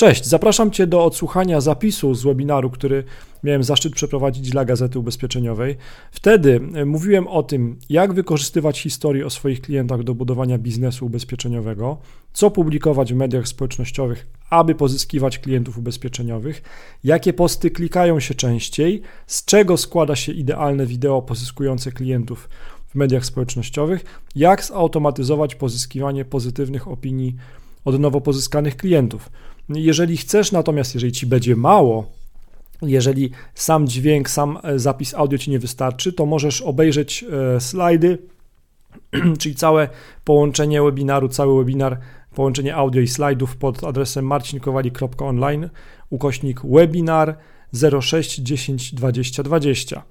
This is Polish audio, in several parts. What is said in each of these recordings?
Cześć, zapraszam Cię do odsłuchania zapisu z webinaru, który miałem zaszczyt przeprowadzić dla Gazety Ubezpieczeniowej. Wtedy e, mówiłem o tym, jak wykorzystywać historię o swoich klientach do budowania biznesu ubezpieczeniowego, co publikować w mediach społecznościowych, aby pozyskiwać klientów ubezpieczeniowych, jakie posty klikają się częściej, z czego składa się idealne wideo pozyskujące klientów w mediach społecznościowych, jak zautomatyzować pozyskiwanie pozytywnych opinii od nowo pozyskanych klientów. Jeżeli chcesz, natomiast jeżeli ci będzie mało, jeżeli sam dźwięk, sam e, zapis audio ci nie wystarczy, to możesz obejrzeć e, slajdy, czyli całe połączenie webinaru, cały webinar, połączenie audio i slajdów pod adresem marcinkowali.online ukośnik webinar 06 10 20 20.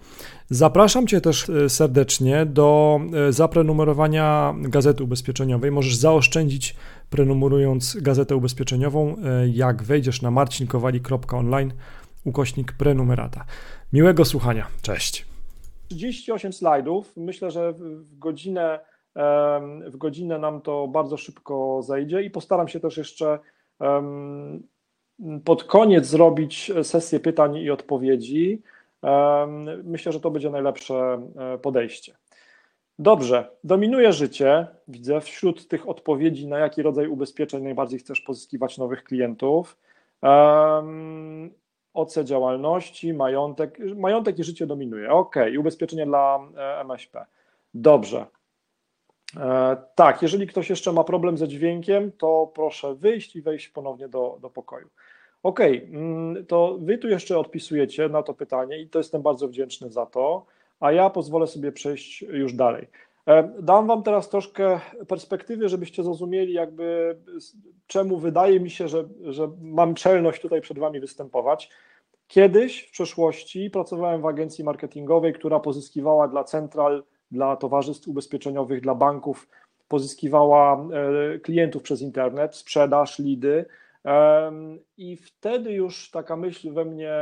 Zapraszam Cię też e, serdecznie do zaprenumerowania Gazety Ubezpieczeniowej. Możesz zaoszczędzić prenumerując Gazetę Ubezpieczeniową, e, jak wejdziesz na marcinkowali.online ukośnik prenumerata. Miłego słuchania. Cześć. 38 slajdów. Myślę, że w godzinę, w godzinę nam to bardzo szybko zejdzie i postaram się też jeszcze pod koniec zrobić sesję pytań i odpowiedzi. Myślę, że to będzie najlepsze e, podejście. Dobrze, dominuje życie. Widzę wśród tych odpowiedzi, na jaki rodzaj ubezpieczeń najbardziej chcesz pozyskiwać nowych klientów. Um, OC działalności, majątek. Majątek i życie dominuje. Ok, i ubezpieczenie dla e, MŚP. Dobrze. E, tak, jeżeli ktoś jeszcze ma problem ze dźwiękiem, to proszę wyjść i wejść ponownie do, do pokoju. Okej, okay, mm, to wy tu jeszcze odpisujecie na to pytanie i to jestem bardzo wdzięczny za to, a ja pozwolę sobie przejść już dalej. E, dam wam teraz troszkę perspektywy, żebyście zrozumieli, jakby czemu wydaje mi się, że, że mam czelność tutaj przed wami występować. Kiedyś w przeszłości pracowałem w agencji marketingowej, która pozyskiwała dla central, dla towarzystw ubezpieczeniowych, dla banków, pozyskiwała e, klientów przez internet, sprzedaż, lidy i wtedy już taka myśl we mnie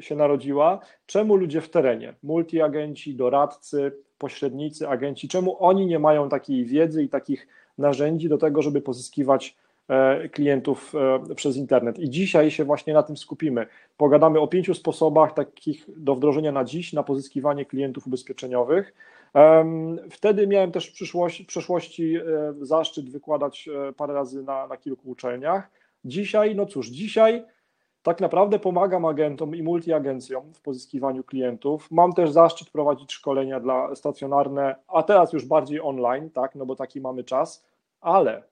się narodziła, czemu ludzie w terenie, multiagenci, doradcy, pośrednicy, agenci, czemu oni nie mają takiej wiedzy i takich narzędzi do tego, żeby pozyskiwać e, klientów e, przez internet. I dzisiaj się właśnie na tym skupimy. Pogadamy o pięciu sposobach takich do wdrożenia na dziś na pozyskiwanie klientów ubezpieczeniowych. Wtedy miałem też w, przeszłości e, zaszczyt wykładać parę razy na, na kilku uczelniach. Dzisiaj, no cóż, dzisiaj tak naprawdę pomagam agentom i multiagencjom w pozyskiwaniu klientów. Mam też zaszczyt prowadzić szkolenia dla stacjonarne, a teraz już bardziej online, tak, no bo taki mamy czas, ale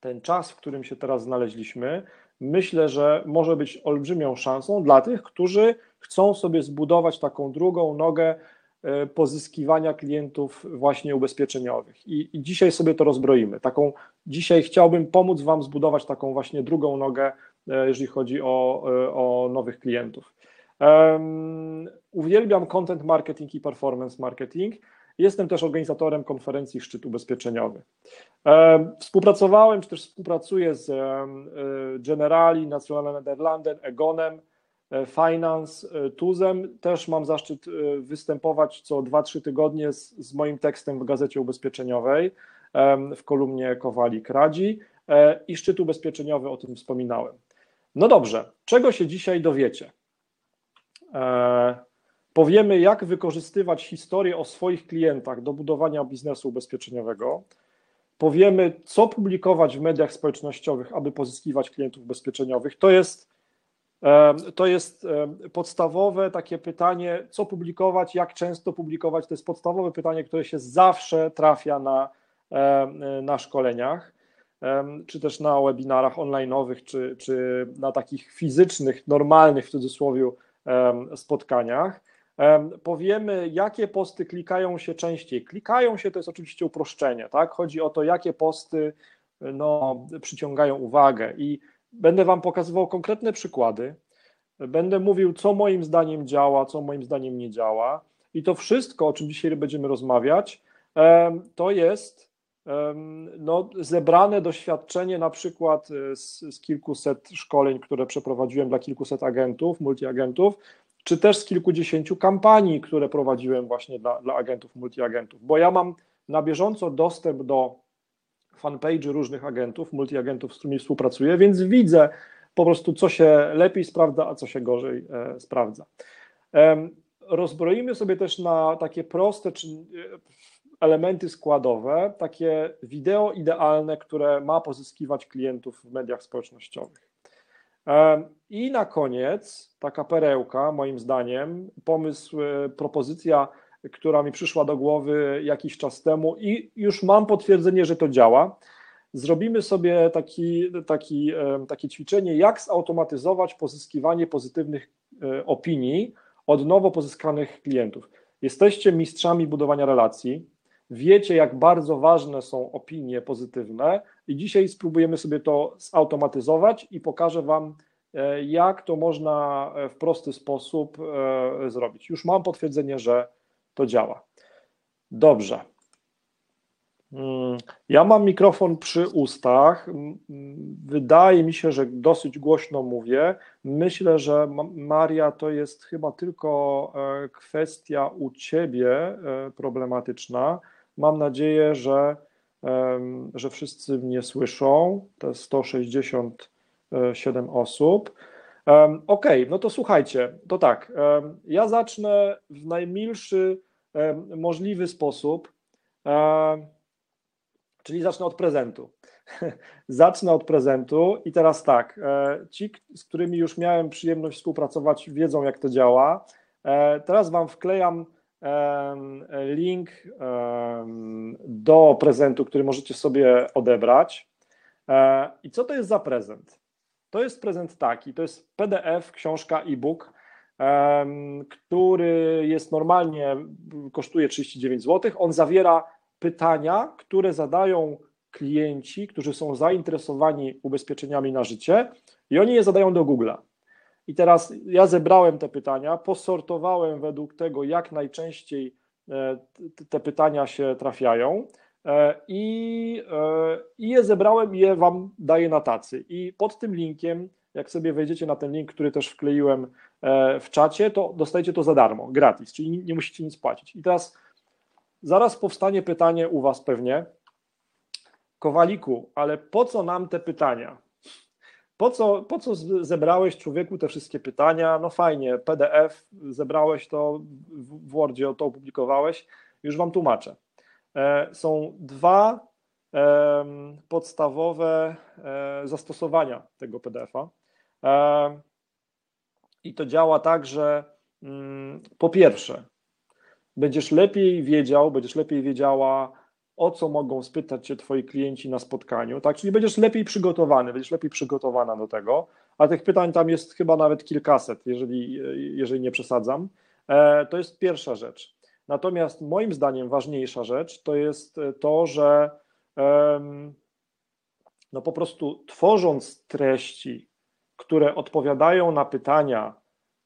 ten czas, w którym się teraz znaleźliśmy, myślę, że może być olbrzymią szansą dla tych, którzy chcą sobie zbudować taką drugą nogę E, pozyskiwania klientów właśnie ubezpieczeniowych. I, I, dzisiaj sobie to rozbroimy. Taką, dzisiaj chciałbym pomóc Wam zbudować taką właśnie drugą nogę, e, jeżeli chodzi o, e, o nowych klientów. Um, uwielbiam content marketing i performance marketing. Jestem też organizatorem konferencji Szczyt Ubezpieczeniowy. Um, współpracowałem, czy też współpracuję z um, Generali, Nationale Nederlanden, Egonem, Finance Tuzem. Też mam zaszczyt występować co 2-3 tygodnie z, z, moim tekstem w Gazecie Ubezpieczeniowej w kolumnie Kowalik Radzi i szczyt ubezpieczeniowy, o tym wspominałem. No dobrze, czego się dzisiaj dowiecie? Powiemy, jak wykorzystywać historię o swoich klientach do budowania biznesu ubezpieczeniowego. Powiemy, co publikować w mediach społecznościowych, aby pozyskiwać klientów ubezpieczeniowych. To jest to jest podstawowe takie pytanie, co publikować, jak często publikować. To jest podstawowe pytanie, które się zawsze trafia na, na szkoleniach, czy też na webinarach online'owych, czy, czy na takich fizycznych, normalnych w cudzysłowie spotkaniach. Powiemy, jakie posty klikają się częściej. Klikają się to jest oczywiście uproszczenie, tak? Chodzi o to, jakie posty no, przyciągają uwagę i Będę Wam pokazywał konkretne przykłady. Będę mówił, co moim zdaniem działa, co moim zdaniem nie działa. I to wszystko, o czym dzisiaj będziemy rozmawiać, to jest no, zebrane doświadczenie na przykład e, z, z kilkuset szkoleń, które przeprowadziłem dla kilkuset agentów, multiagentów, czy też z kilkudziesięciu kampanii, które prowadziłem właśnie dla, dla agentów, multiagentów, bo ja mam na bieżąco dostęp do fanpage różnych agentów, multiagentów, z którymi współpracuję, więc widzę, po prostu co się lepiej sprawdza, a co się gorzej sprawdza. Rozbroimy sobie też na takie proste czy elementy składowe, takie wideo idealne, które ma pozyskiwać klientów w mediach społecznościowych. I na koniec taka perełka, moim zdaniem, pomysł, e, propozycja, która mi przyszła do głowy jakiś czas temu i już mam potwierdzenie, że to działa. Zrobimy sobie taki, taki, takie ćwiczenie, jak zautomatyzować pozyskiwanie pozytywnych e, opinii od nowo pozyskanych klientów. Jesteście mistrzami budowania relacji, wiecie, jak bardzo ważne są opinie pozytywne, i dzisiaj spróbujemy sobie to zautomatyzować i pokażę Wam, e, jak to można e, w prosty sposób e, zrobić. Już mam potwierdzenie, że to działa. Dobrze. Mm, ja mam mikrofon przy ustach. Wydaje mi się, że dosyć głośno mówię. Myślę, że Maria to jest chyba tylko kwestia u ciebie problematyczna. Mam nadzieję, że, że wszyscy mnie słyszą. Jest 167 osób. Ok, no to słuchajcie, to tak. Ja zacznę w najmilszy możliwy sposób, czyli zacznę od prezentu. Zacznę od prezentu i teraz tak. E, ci, z którymi już miałem przyjemność współpracować, wiedzą, jak to działa. E, teraz Wam wklejam link do prezentu, który możecie sobie odebrać. E, I co to jest za prezent? To jest prezent taki, to jest PDF, książka, e-book, który jest normalnie, kosztuje 39 zł. On zawiera pytania, które zadają klienci, którzy są zainteresowani ubezpieczeniami na życie i oni je zadają do Google'a. I teraz ja zebrałem te pytania, posortowałem według tego, jak najczęściej e, te pytania się trafiają e, i, e, i je zebrałem i je Wam daję na tacy. I pod tym linkiem, jak sobie wejdziecie na ten link, który też wkleiłem w czacie, to dostajecie to za darmo, gratis, czyli nie musicie nic płacić. I teraz zaraz powstanie pytanie u Was pewnie, Kowaliku, ale po co nam te pytania? Po co, po co zebrałeś człowieku te wszystkie pytania? No fajnie, PDF, zebrałeś to w Wordzie, to opublikowałeś, już Wam tłumaczę. E, są dwa podstawowe e, zastosowania tego PDF-a. E, I to działa tak, że mm, po pierwsze, będziesz lepiej wiedział, będziesz lepiej wiedziała, o co mogą spytać Cię Twoi klienci na spotkaniu, tak? Czyli będziesz lepiej przygotowany, będziesz lepiej przygotowana do tego, a tych pytań tam jest chyba nawet kilkaset, jeżeli, jeżeli nie przesadzam. E, to jest pierwsza rzecz. Natomiast moim zdaniem ważniejsza rzecz to jest to, że no po prostu tworząc treści, które odpowiadają na pytania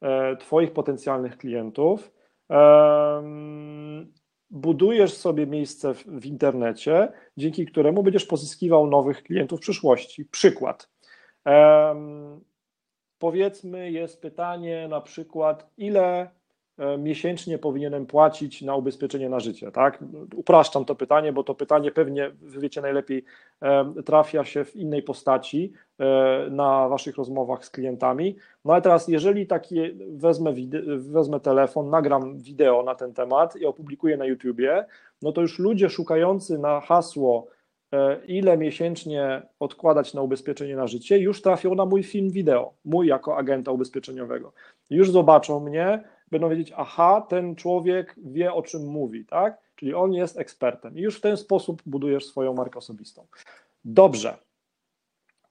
e, Twoich potencjalnych klientów, budujesz sobie miejsce w, w, internecie, dzięki któremu będziesz pozyskiwał nowych klientów w przyszłości. Przykład. Um, powiedzmy, jest pytanie na przykład, ile miesięcznie powinienem płacić na ubezpieczenie na życie, tak? Upraszczam to pytanie, bo to pytanie pewnie, wiecie najlepiej, e, trafia się w innej postaci e, na waszych rozmowach z klientami. No ale teraz, jeżeli taki wezmę, wezmę telefon, nagram wideo na ten temat i opublikuję na YouTubie, no to już ludzie szukający na hasło ile miesięcznie odkładać na ubezpieczenie na życie, już trafią na mój film wideo, mój jako agenta ubezpieczeniowego. Już zobaczą mnie, będą wiedzieć, aha, ten człowiek wie o czym mówi, tak? Czyli on jest ekspertem. I już w ten sposób budujesz swoją markę osobistą. Dobrze.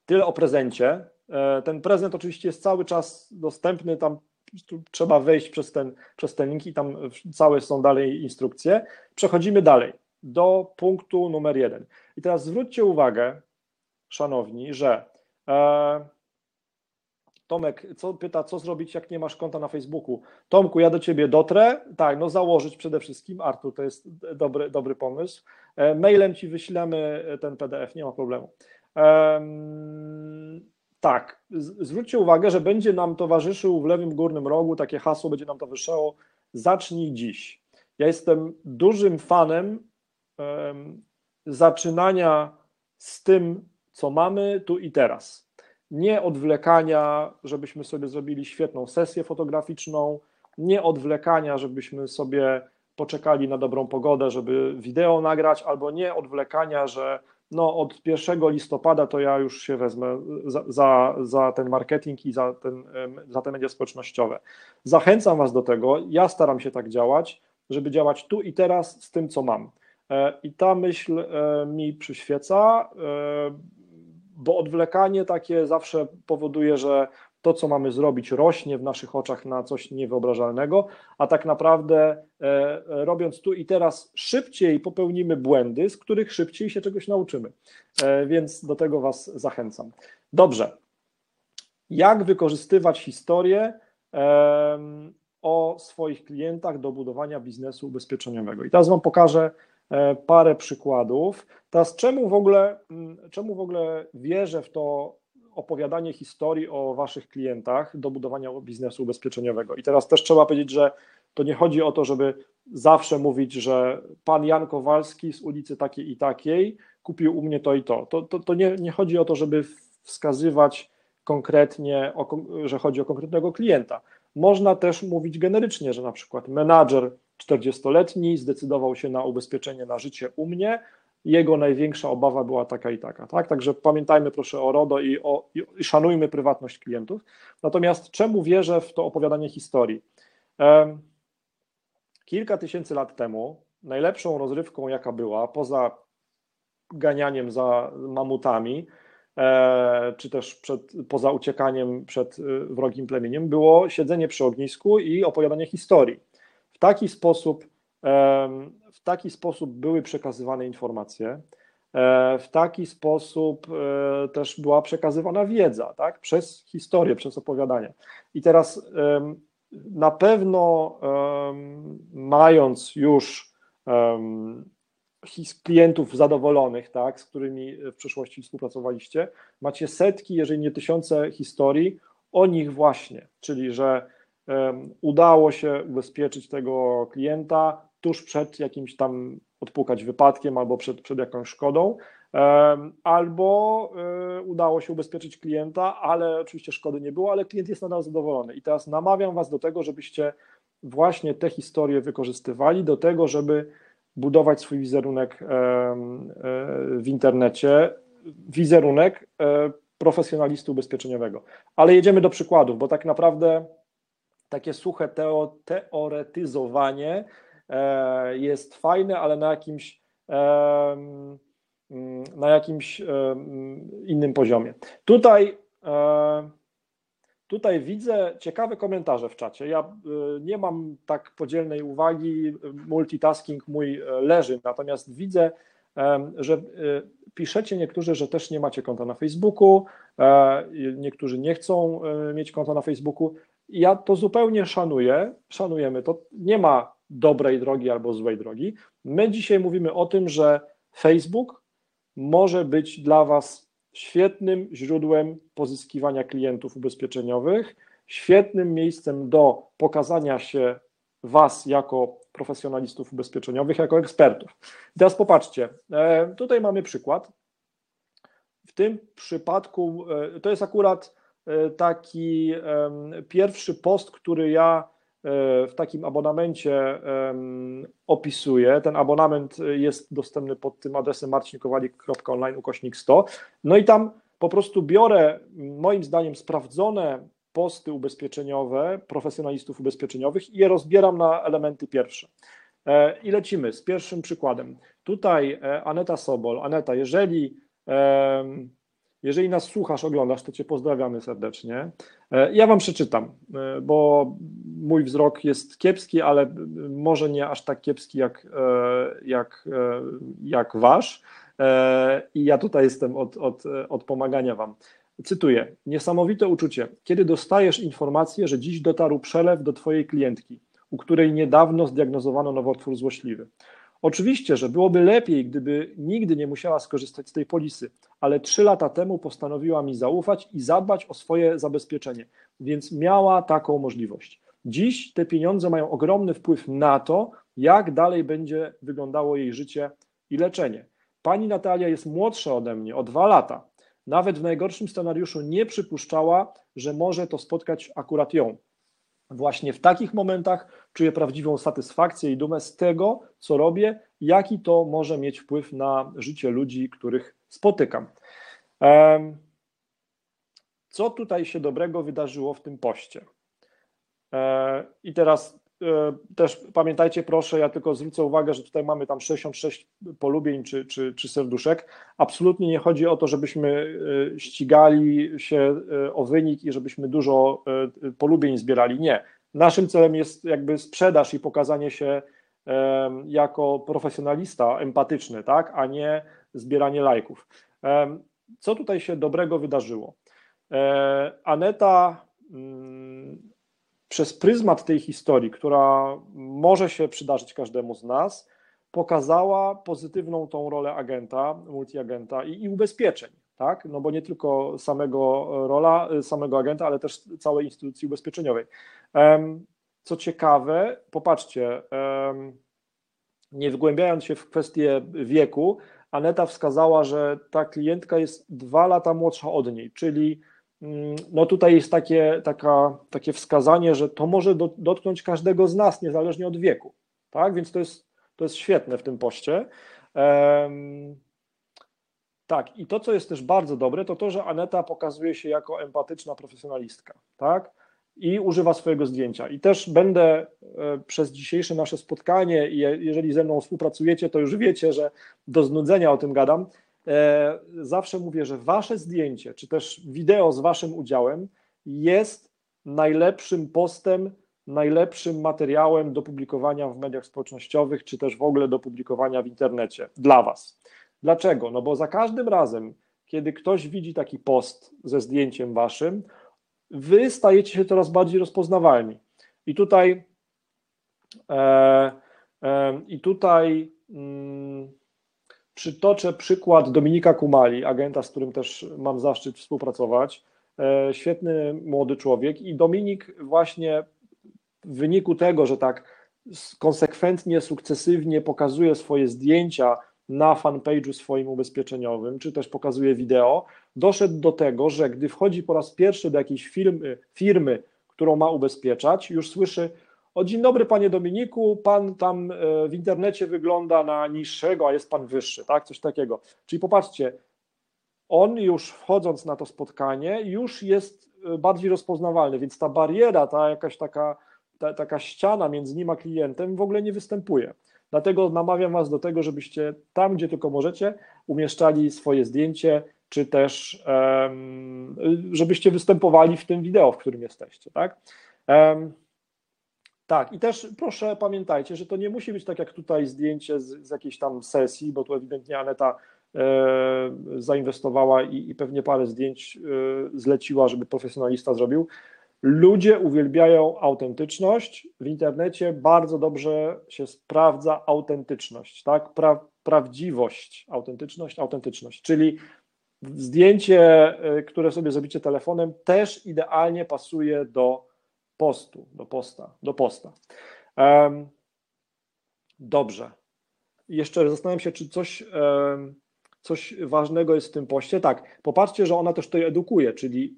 Tyle o prezencie. E, ten prezent oczywiście jest cały czas dostępny, tam trzeba wejść przez ten, przez ten link i tam całe są dalej instrukcje. Przechodzimy dalej do punktu numer jeden. I teraz zwróćcie uwagę, szanowni, że e, Tomek co, pyta, co zrobić, jak nie masz konta na Facebooku. Tomku, ja do ciebie dotrę. Tak, no założyć przede wszystkim. Artur, to jest dobry, dobry pomysł. E, mailem ci wyślemy ten PDF, nie ma problemu. Tak, zwróćcie uwagę, że będzie nam towarzyszył w lewym górnym rogu takie hasło, będzie nam towarzyszało zacznij dziś. Ja jestem dużym fanem zaczynania z tym, co mamy tu i teraz nie odwlekania, żebyśmy sobie zrobili świetną sesję fotograficzną, nie odwlekania, żebyśmy sobie poczekali na dobrą pogodę, żeby wideo nagrać, albo nie odwlekania, że no od 1 listopada to ja już się wezmę za, za, za, ten marketing i za, ten, za te media społecznościowe. Zachęcam Was do tego, ja staram się tak działać, żeby działać tu i teraz z tym, co mam. E, I ta myśl e, mi przyświeca, e, bo odwlekanie takie zawsze powoduje, że to, co mamy zrobić, rośnie w naszych oczach na coś niewyobrażalnego, a tak naprawdę robiąc tu i teraz szybciej popełnimy błędy, z których szybciej się czegoś nauczymy. Więc do tego Was zachęcam. Dobrze. Jak wykorzystywać historię o swoich klientach do budowania biznesu ubezpieczeniowego? I teraz Wam pokażę E, parę przykładów. Teraz czemu w ogóle, mm, czemu w ogóle wierzę w to opowiadanie historii o waszych klientach do budowania biznesu ubezpieczeniowego? I teraz też trzeba powiedzieć, że to nie chodzi o to, żeby zawsze mówić, że pan Jan Kowalski z ulicy takiej i takiej kupił u mnie to i to. To, to, to nie, nie chodzi o to, żeby wskazywać konkretnie, o, że chodzi o konkretnego klienta. Można też mówić generycznie, że na przykład menadżer 40-letni zdecydował się na ubezpieczenie na życie u mnie. Jego największa obawa była taka i taka. Tak? Także pamiętajmy proszę o RODO i, o, i szanujmy prywatność klientów. Natomiast czemu wierzę w to opowiadanie historii? Kilka tysięcy lat temu najlepszą rozrywką, jaka była, poza ganianiem za mamutami, e, czy też przed, poza uciekaniem przed e, wrogim plemieniem, było siedzenie przy ognisku i opowiadanie historii taki sposób, w taki sposób były przekazywane informacje, e, w taki sposób e, też była przekazywana wiedza, tak? przez historię, przez opowiadanie. I teraz na pewno mając już klientów zadowolonych, tak, z którymi w przeszłości współpracowaliście, macie setki, jeżeli nie tysiące historii o nich właśnie, czyli że udało się ubezpieczyć tego klienta tuż przed jakimś tam odpukać wypadkiem albo przed, przed jakąś szkodą, albo e, udało się ubezpieczyć klienta, ale oczywiście szkody nie było, ale klient jest nadal zadowolony. I teraz namawiam Was do tego, żebyście właśnie te historie wykorzystywali do tego, żeby budować swój wizerunek e, w internecie, wizerunek e, profesjonalisty ubezpieczeniowego. Ale jedziemy do przykładów, bo tak naprawdę takie suche teo, teoretyzowanie e, jest fajne, ale na jakimś mm, na jakimś innym poziomie. Tutaj, e, tutaj widzę ciekawe komentarze w czacie. Ja e, nie mam tak podzielnej uwagi, multitasking mój leży, natomiast widzę, że piszecie niektórzy, że też nie macie konta na Facebooku, niektórzy nie chcą mieć konta na Facebooku ja to zupełnie szanuję, szanujemy to. Nie ma dobrej drogi albo złej drogi. My dzisiaj mówimy o tym, że Facebook może być dla Was świetnym źródłem pozyskiwania klientów ubezpieczeniowych, świetnym miejscem do pokazania się Was jako profesjonalistów ubezpieczeniowych, jako ekspertów. Teraz popatrzcie, e, tutaj mamy przykład. W tym przypadku e, to jest akurat taki pierwszy post, który ja e, w takim abonamencie opisuję. Ten abonament jest dostępny pod tym adresem marcinkowalik.online ukośnik 100. No i tam po prostu biorę moim zdaniem sprawdzone posty ubezpieczeniowe profesjonalistów ubezpieczeniowych i je rozbieram na elementy pierwsze. E, I lecimy z pierwszym przykładem. Tutaj Aneta Sobol. Aneta, jeżeli jeżeli nas słuchasz, oglądasz, to Cię pozdrawiamy serdecznie. E, ja Wam przeczytam, e, bo mój wzrok jest kiepski, ale może nie aż tak kiepski jak, e, jak, jak Wasz. I ja tutaj jestem od, od, od pomagania Wam. Cytuję: Niesamowite uczucie, kiedy dostajesz informację, że dziś dotarł przelew do Twojej klientki, u której niedawno zdiagnozowano nowotwór złośliwy. Oczywiście, że byłoby lepiej, gdyby nigdy nie musiała skorzystać z tej polisy, ale trzy lata temu postanowiła mi zaufać i zadbać o swoje zabezpieczenie, więc miała taką możliwość. Dziś te pieniądze mają ogromny wpływ na to, jak dalej będzie wyglądało jej życie i leczenie. Pani Natalia jest młodsza ode mnie o dwa lata, nawet w najgorszym scenariuszu nie przypuszczała, że może to spotkać akurat ją. Właśnie w takich momentach czuję prawdziwą satysfakcję i dumę z tego, co robię, jaki to może mieć wpływ na życie ludzi, których spotykam. Co tutaj się dobrego wydarzyło w tym poście? E, I teraz też pamiętajcie proszę, ja tylko zwrócę uwagę, że tutaj mamy tam 66 polubień czy, czy, czy serduszek. Absolutnie nie chodzi o to, żebyśmy e, ścigali się o wynik i żebyśmy dużo polubień zbierali. Nie. Naszym celem jest jakby sprzedaż i pokazanie się jako profesjonalista empatyczny, tak, a nie zbieranie lajków. Co tutaj się dobrego wydarzyło? Aneta mm, przez pryzmat tej historii, która może się przydarzyć każdemu z nas, pokazała pozytywną tą rolę agenta, multiagenta i, i ubezpieczeń, tak? No bo nie tylko samego rola, samego agenta, ale też całej instytucji ubezpieczeniowej. Co ciekawe, popatrzcie, nie wgłębiając się w kwestię wieku, Aneta wskazała, że ta klientka jest dwa lata młodsza od niej, czyli no tutaj jest takie, taka, takie wskazanie, że to może do, dotknąć każdego z nas, niezależnie od wieku. Tak, więc to jest, to jest świetne w tym poście. Um, tak, i to, co jest też bardzo dobre, to to, że Aneta pokazuje się jako empatyczna profesjonalistka, tak? I używa swojego zdjęcia. I też będę e, przez dzisiejsze nasze spotkanie, i jeżeli ze mną współpracujecie, to już wiecie, że do znudzenia o tym gadam, zawsze mówię, że wasze zdjęcie, czy też wideo z waszym udziałem jest najlepszym postem, najlepszym materiałem do publikowania w mediach społecznościowych, czy też w ogóle do publikowania w internecie dla was. Dlaczego? No bo za każdym razem, kiedy ktoś widzi taki post ze zdjęciem waszym, wy stajecie się coraz bardziej rozpoznawalni. I tutaj e, e, i tutaj mm, Przytoczę przykład Dominika Kumali, agenta, z którym też mam zaszczyt współpracować. E, świetny młody człowiek i Dominik właśnie w wyniku tego, że tak konsekwentnie, sukcesywnie pokazuje swoje zdjęcia na fanpage'u swoim ubezpieczeniowym, czy też pokazuje wideo, doszedł do tego, że gdy wchodzi po raz pierwszy do jakiejś firmy, firmy którą ma ubezpieczać, już słyszy o dzień dobry panie Dominiku, pan tam e, w internecie wygląda na niższego, a jest pan wyższy, tak? Coś takiego. Czyli popatrzcie, on już wchodząc na to spotkanie, już jest e, bardziej rozpoznawalny, więc ta bariera, ta jakaś taka, ta, taka ściana między nim a klientem w ogóle nie występuje. Dlatego namawiam Was do tego, żebyście tam, gdzie tylko możecie, umieszczali swoje zdjęcie, czy też um, żebyście występowali w tym wideo, w którym jesteście. Tak? Tak, i też proszę pamiętajcie, że to nie musi być tak jak tutaj zdjęcie z, z jakiejś tam sesji, bo tu ewidentnie Aneta e, zainwestowała i, i, pewnie parę zdjęć e, zleciła, żeby profesjonalista zrobił. Ludzie uwielbiają autentyczność. W internecie bardzo dobrze się sprawdza autentyczność, tak? Pra, prawdziwość, autentyczność, autentyczność. Czyli zdjęcie, e, które sobie zrobicie telefonem, też idealnie pasuje do postu, do posta, do posta. Um, dobrze. Jeszcze zastanawiam się, czy coś, um, coś ważnego jest w tym poście. Tak, popatrzcie, że ona też tutaj edukuje, czyli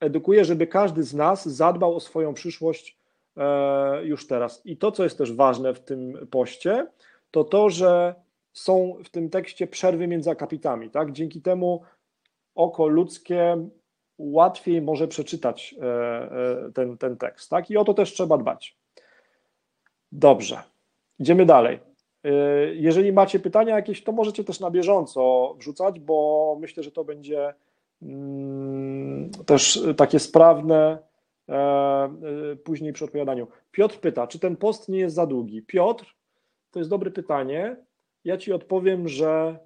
edukuje, żeby każdy z nas zadbał o swoją przyszłość e, już teraz. I to, co jest też ważne w tym poście, to to, że są w tym tekście przerwy między akapitami. Tak? Dzięki temu oko ludzkie łatwiej może przeczytać e, e, ten, ten tekst. Tak? I o to też trzeba dbać. Dobrze, idziemy dalej. E, jeżeli macie pytania jakieś, to możecie też na bieżąco wrzucać, bo myślę, że to będzie mm, też takie sprawne później przy odpowiadaniu. Piotr pyta, czy ten post nie jest za długi? Piotr, to jest dobre pytanie. Ja ci odpowiem, że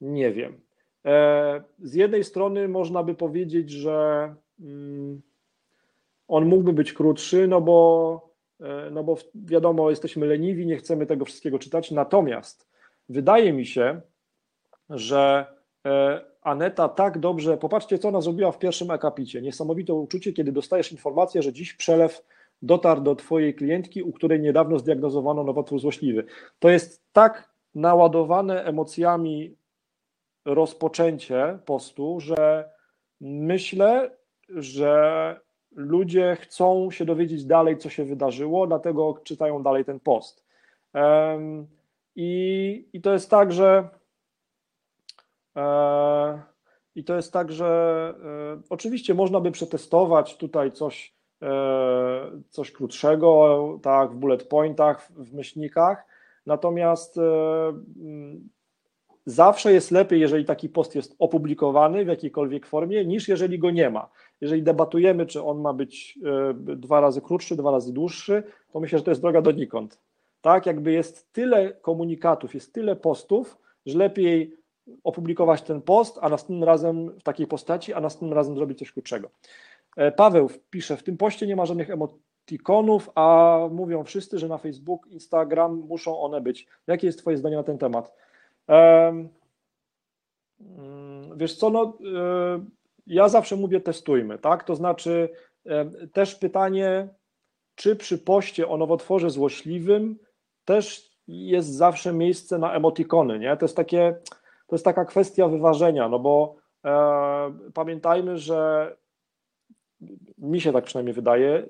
nie wiem. E, z jednej strony można by powiedzieć, że mm, on mógłby być krótszy, no bo, e, no bo wiadomo, jesteśmy leniwi, nie chcemy tego wszystkiego czytać. Natomiast wydaje mi się, że e, Aneta tak dobrze, popatrzcie, co ona zrobiła w pierwszym akapicie. Niesamowite uczucie, kiedy dostajesz informację, że dziś przelew dotarł do Twojej klientki, u której niedawno zdiagnozowano nowotwór złośliwy. To jest tak naładowane emocjami rozpoczęcie postu, że Myślę, że ludzie chcą się dowiedzieć dalej, co się wydarzyło, dlatego czytają dalej ten post. I, i to jest tak, że e, i to jest tak, że e, oczywiście można by przetestować tutaj coś, e, coś krótszego, tak, w bullet pointach, w myślnikach, natomiast zawsze jest lepiej, jeżeli taki post jest opublikowany w jakiejkolwiek formie, niż jeżeli go nie ma. Jeżeli debatujemy, czy on ma być dwa razy krótszy, dwa razy dłuższy, to myślę, że to jest droga donikąd tak? Jakby jest tyle komunikatów, jest tyle postów, że lepiej opublikować ten post, a następnym razem w takiej postaci, a następnym razem zrobić coś krótszego. E, Paweł pisze, w tym poście nie ma żadnych emotikonów, a mówią wszyscy, że na Facebook, Instagram muszą one być. Jakie jest Twoje zdanie na ten temat? Mm, wiesz co, no, e, ja zawsze mówię testujmy, tak? To znaczy e, też pytanie, czy przy poście o nowotworze złośliwym też jest zawsze miejsce na emotikony, nie? To jest takie, to jest taka kwestia wyważenia, no bo e, pamiętajmy, że mi się tak przynajmniej wydaje,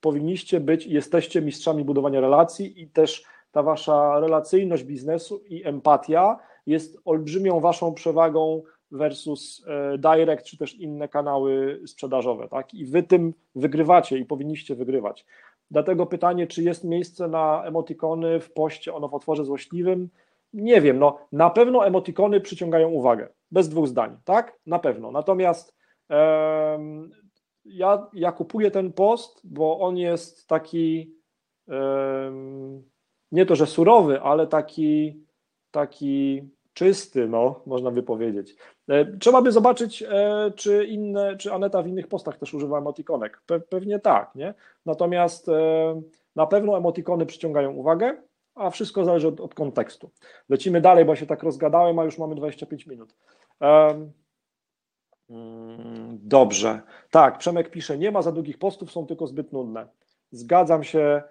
powinniście być jesteście mistrzami budowania relacji i też ta wasza relacyjność biznesu i empatia jest olbrzymią waszą przewagą versus e, direct czy też inne kanały sprzedażowe, tak? I wy tym wygrywacie i powinniście wygrywać. Dlatego pytanie, czy jest miejsce na emotikony w poście o nowotworze złośliwym? Nie wiem, no na pewno emotikony przyciągają uwagę, bez dwóch zdań, tak? Na pewno. Natomiast um, ja, ja kupuję ten post, bo on jest taki um, nie to, że surowy, ale taki taki czysty, no, można by powiedzieć. E, trzeba by zobaczyć, e, czy inne, czy Aneta w innych postach też używa emotikonek. Pe pewnie tak, nie? Natomiast e, na pewno emotikony przyciągają uwagę, a wszystko zależy od, od kontekstu. Lecimy dalej, bo się tak rozgadałem, a już mamy 25 minut. Um, Dobrze. Tak, Przemek pisze, nie ma za długich postów, są tylko zbyt nudne. Zgadzam się,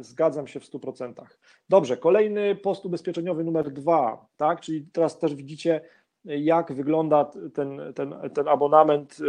zgadzam się w 100%. Dobrze, kolejny post ubezpieczeniowy numer dwa, tak? Czyli teraz też widzicie, jak wygląda ten, ten, ten abonament, e,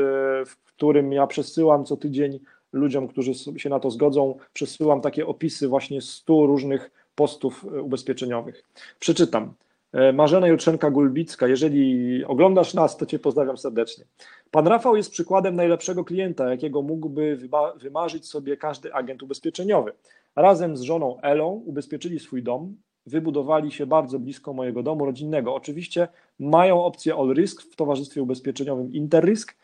w którym ja przesyłam co tydzień ludziom, którzy się na to zgodzą, przesyłam takie opisy właśnie 100 różnych postów ubezpieczeniowych. Przeczytam. E, Marzena Jutrzenka-Gulbicka, jeżeli oglądasz nas, to Cię pozdrawiam serdecznie. Pan Rafał jest przykładem najlepszego klienta, jakiego mógłby wymarzyć sobie każdy agent ubezpieczeniowy. Razem z żoną Elą ubezpieczyli swój dom, wybudowali się bardzo blisko mojego domu rodzinnego. Oczywiście mają opcję All Risk w towarzystwie ubezpieczeniowym Interrisk.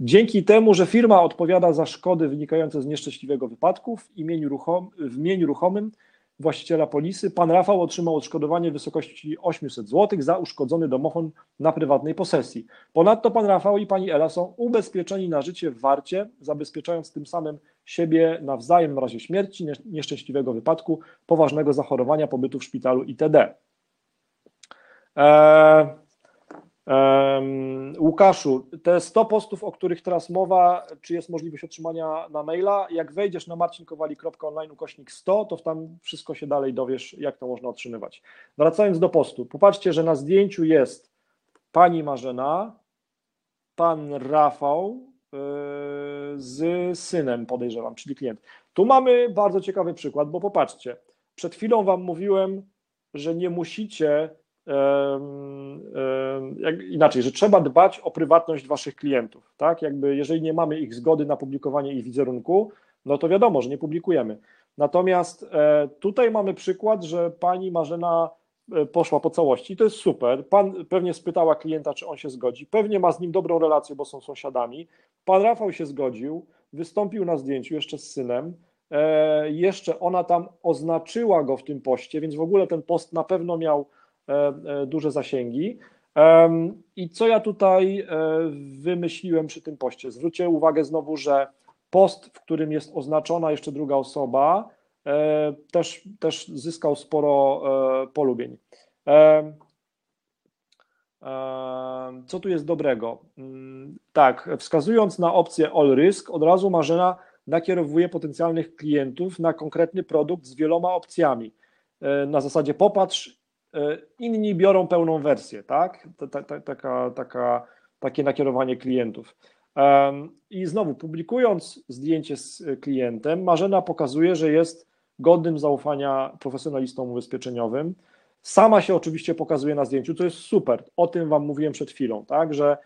Dzięki temu, że firma odpowiada za szkody wynikające z nieszczęśliwego wypadku w imieniu, ruchom, w imieniu ruchomym, właściciela polisy, pan Rafał otrzymał odszkodowanie w wysokości 800 zł za uszkodzony domofon na prywatnej posesji. Ponadto pan Rafał i pani Ela są ubezpieczeni na życie w warcie, zabezpieczając tym samym siebie nawzajem w razie śmierci, nieszczęśliwego wypadku, poważnego zachorowania, pobytu w szpitalu itd. Eee, Łukaszu, te 100 postów, o których teraz mowa, czy jest możliwość otrzymania na maila? Jak wejdziesz na marcinkowali.online ukośnik 100, to tam wszystko się dalej dowiesz, jak to można otrzymywać. Wracając do postu, popatrzcie, że na zdjęciu jest pani Marzena, pan Rafał yy, z synem, podejrzewam, czyli klient. Tu mamy bardzo ciekawy przykład, bo popatrzcie, przed chwilą wam mówiłem, że nie musicie jak, inaczej, że trzeba dbać o prywatność waszych klientów, tak? Jakby jeżeli nie mamy ich zgody na publikowanie ich wizerunku, no to wiadomo, że nie publikujemy. Natomiast e, tutaj mamy przykład, że pani Marzena e, poszła po całości i to jest super. Pan pewnie spytała klienta, czy on się zgodzi. Pewnie ma z nim dobrą relację, bo są sąsiadami. Pan Rafał się zgodził, wystąpił na zdjęciu jeszcze z synem. E, jeszcze ona tam oznaczyła go w tym poście, więc w ogóle ten post na pewno miał duże zasięgi. I co ja tutaj e, wymyśliłem przy tym poście? Zwróćcie uwagę znowu, że post, w którym jest oznaczona jeszcze druga osoba, też, też zyskał sporo polubień. Co tu jest dobrego? Mm, tak, wskazując na opcję All Risk, od razu Marzena nakierowuje potencjalnych klientów na konkretny produkt z wieloma opcjami. Na zasadzie popatrz, E, inni biorą pełną wersję, tak? Taka, taka, takie nakierowanie klientów. I znowu, publikując zdjęcie z klientem, Marzena pokazuje, że jest godnym zaufania profesjonalistą ubezpieczeniowym. Sama się oczywiście pokazuje na zdjęciu, to jest super. O tym Wam mówiłem przed chwilą, tak, że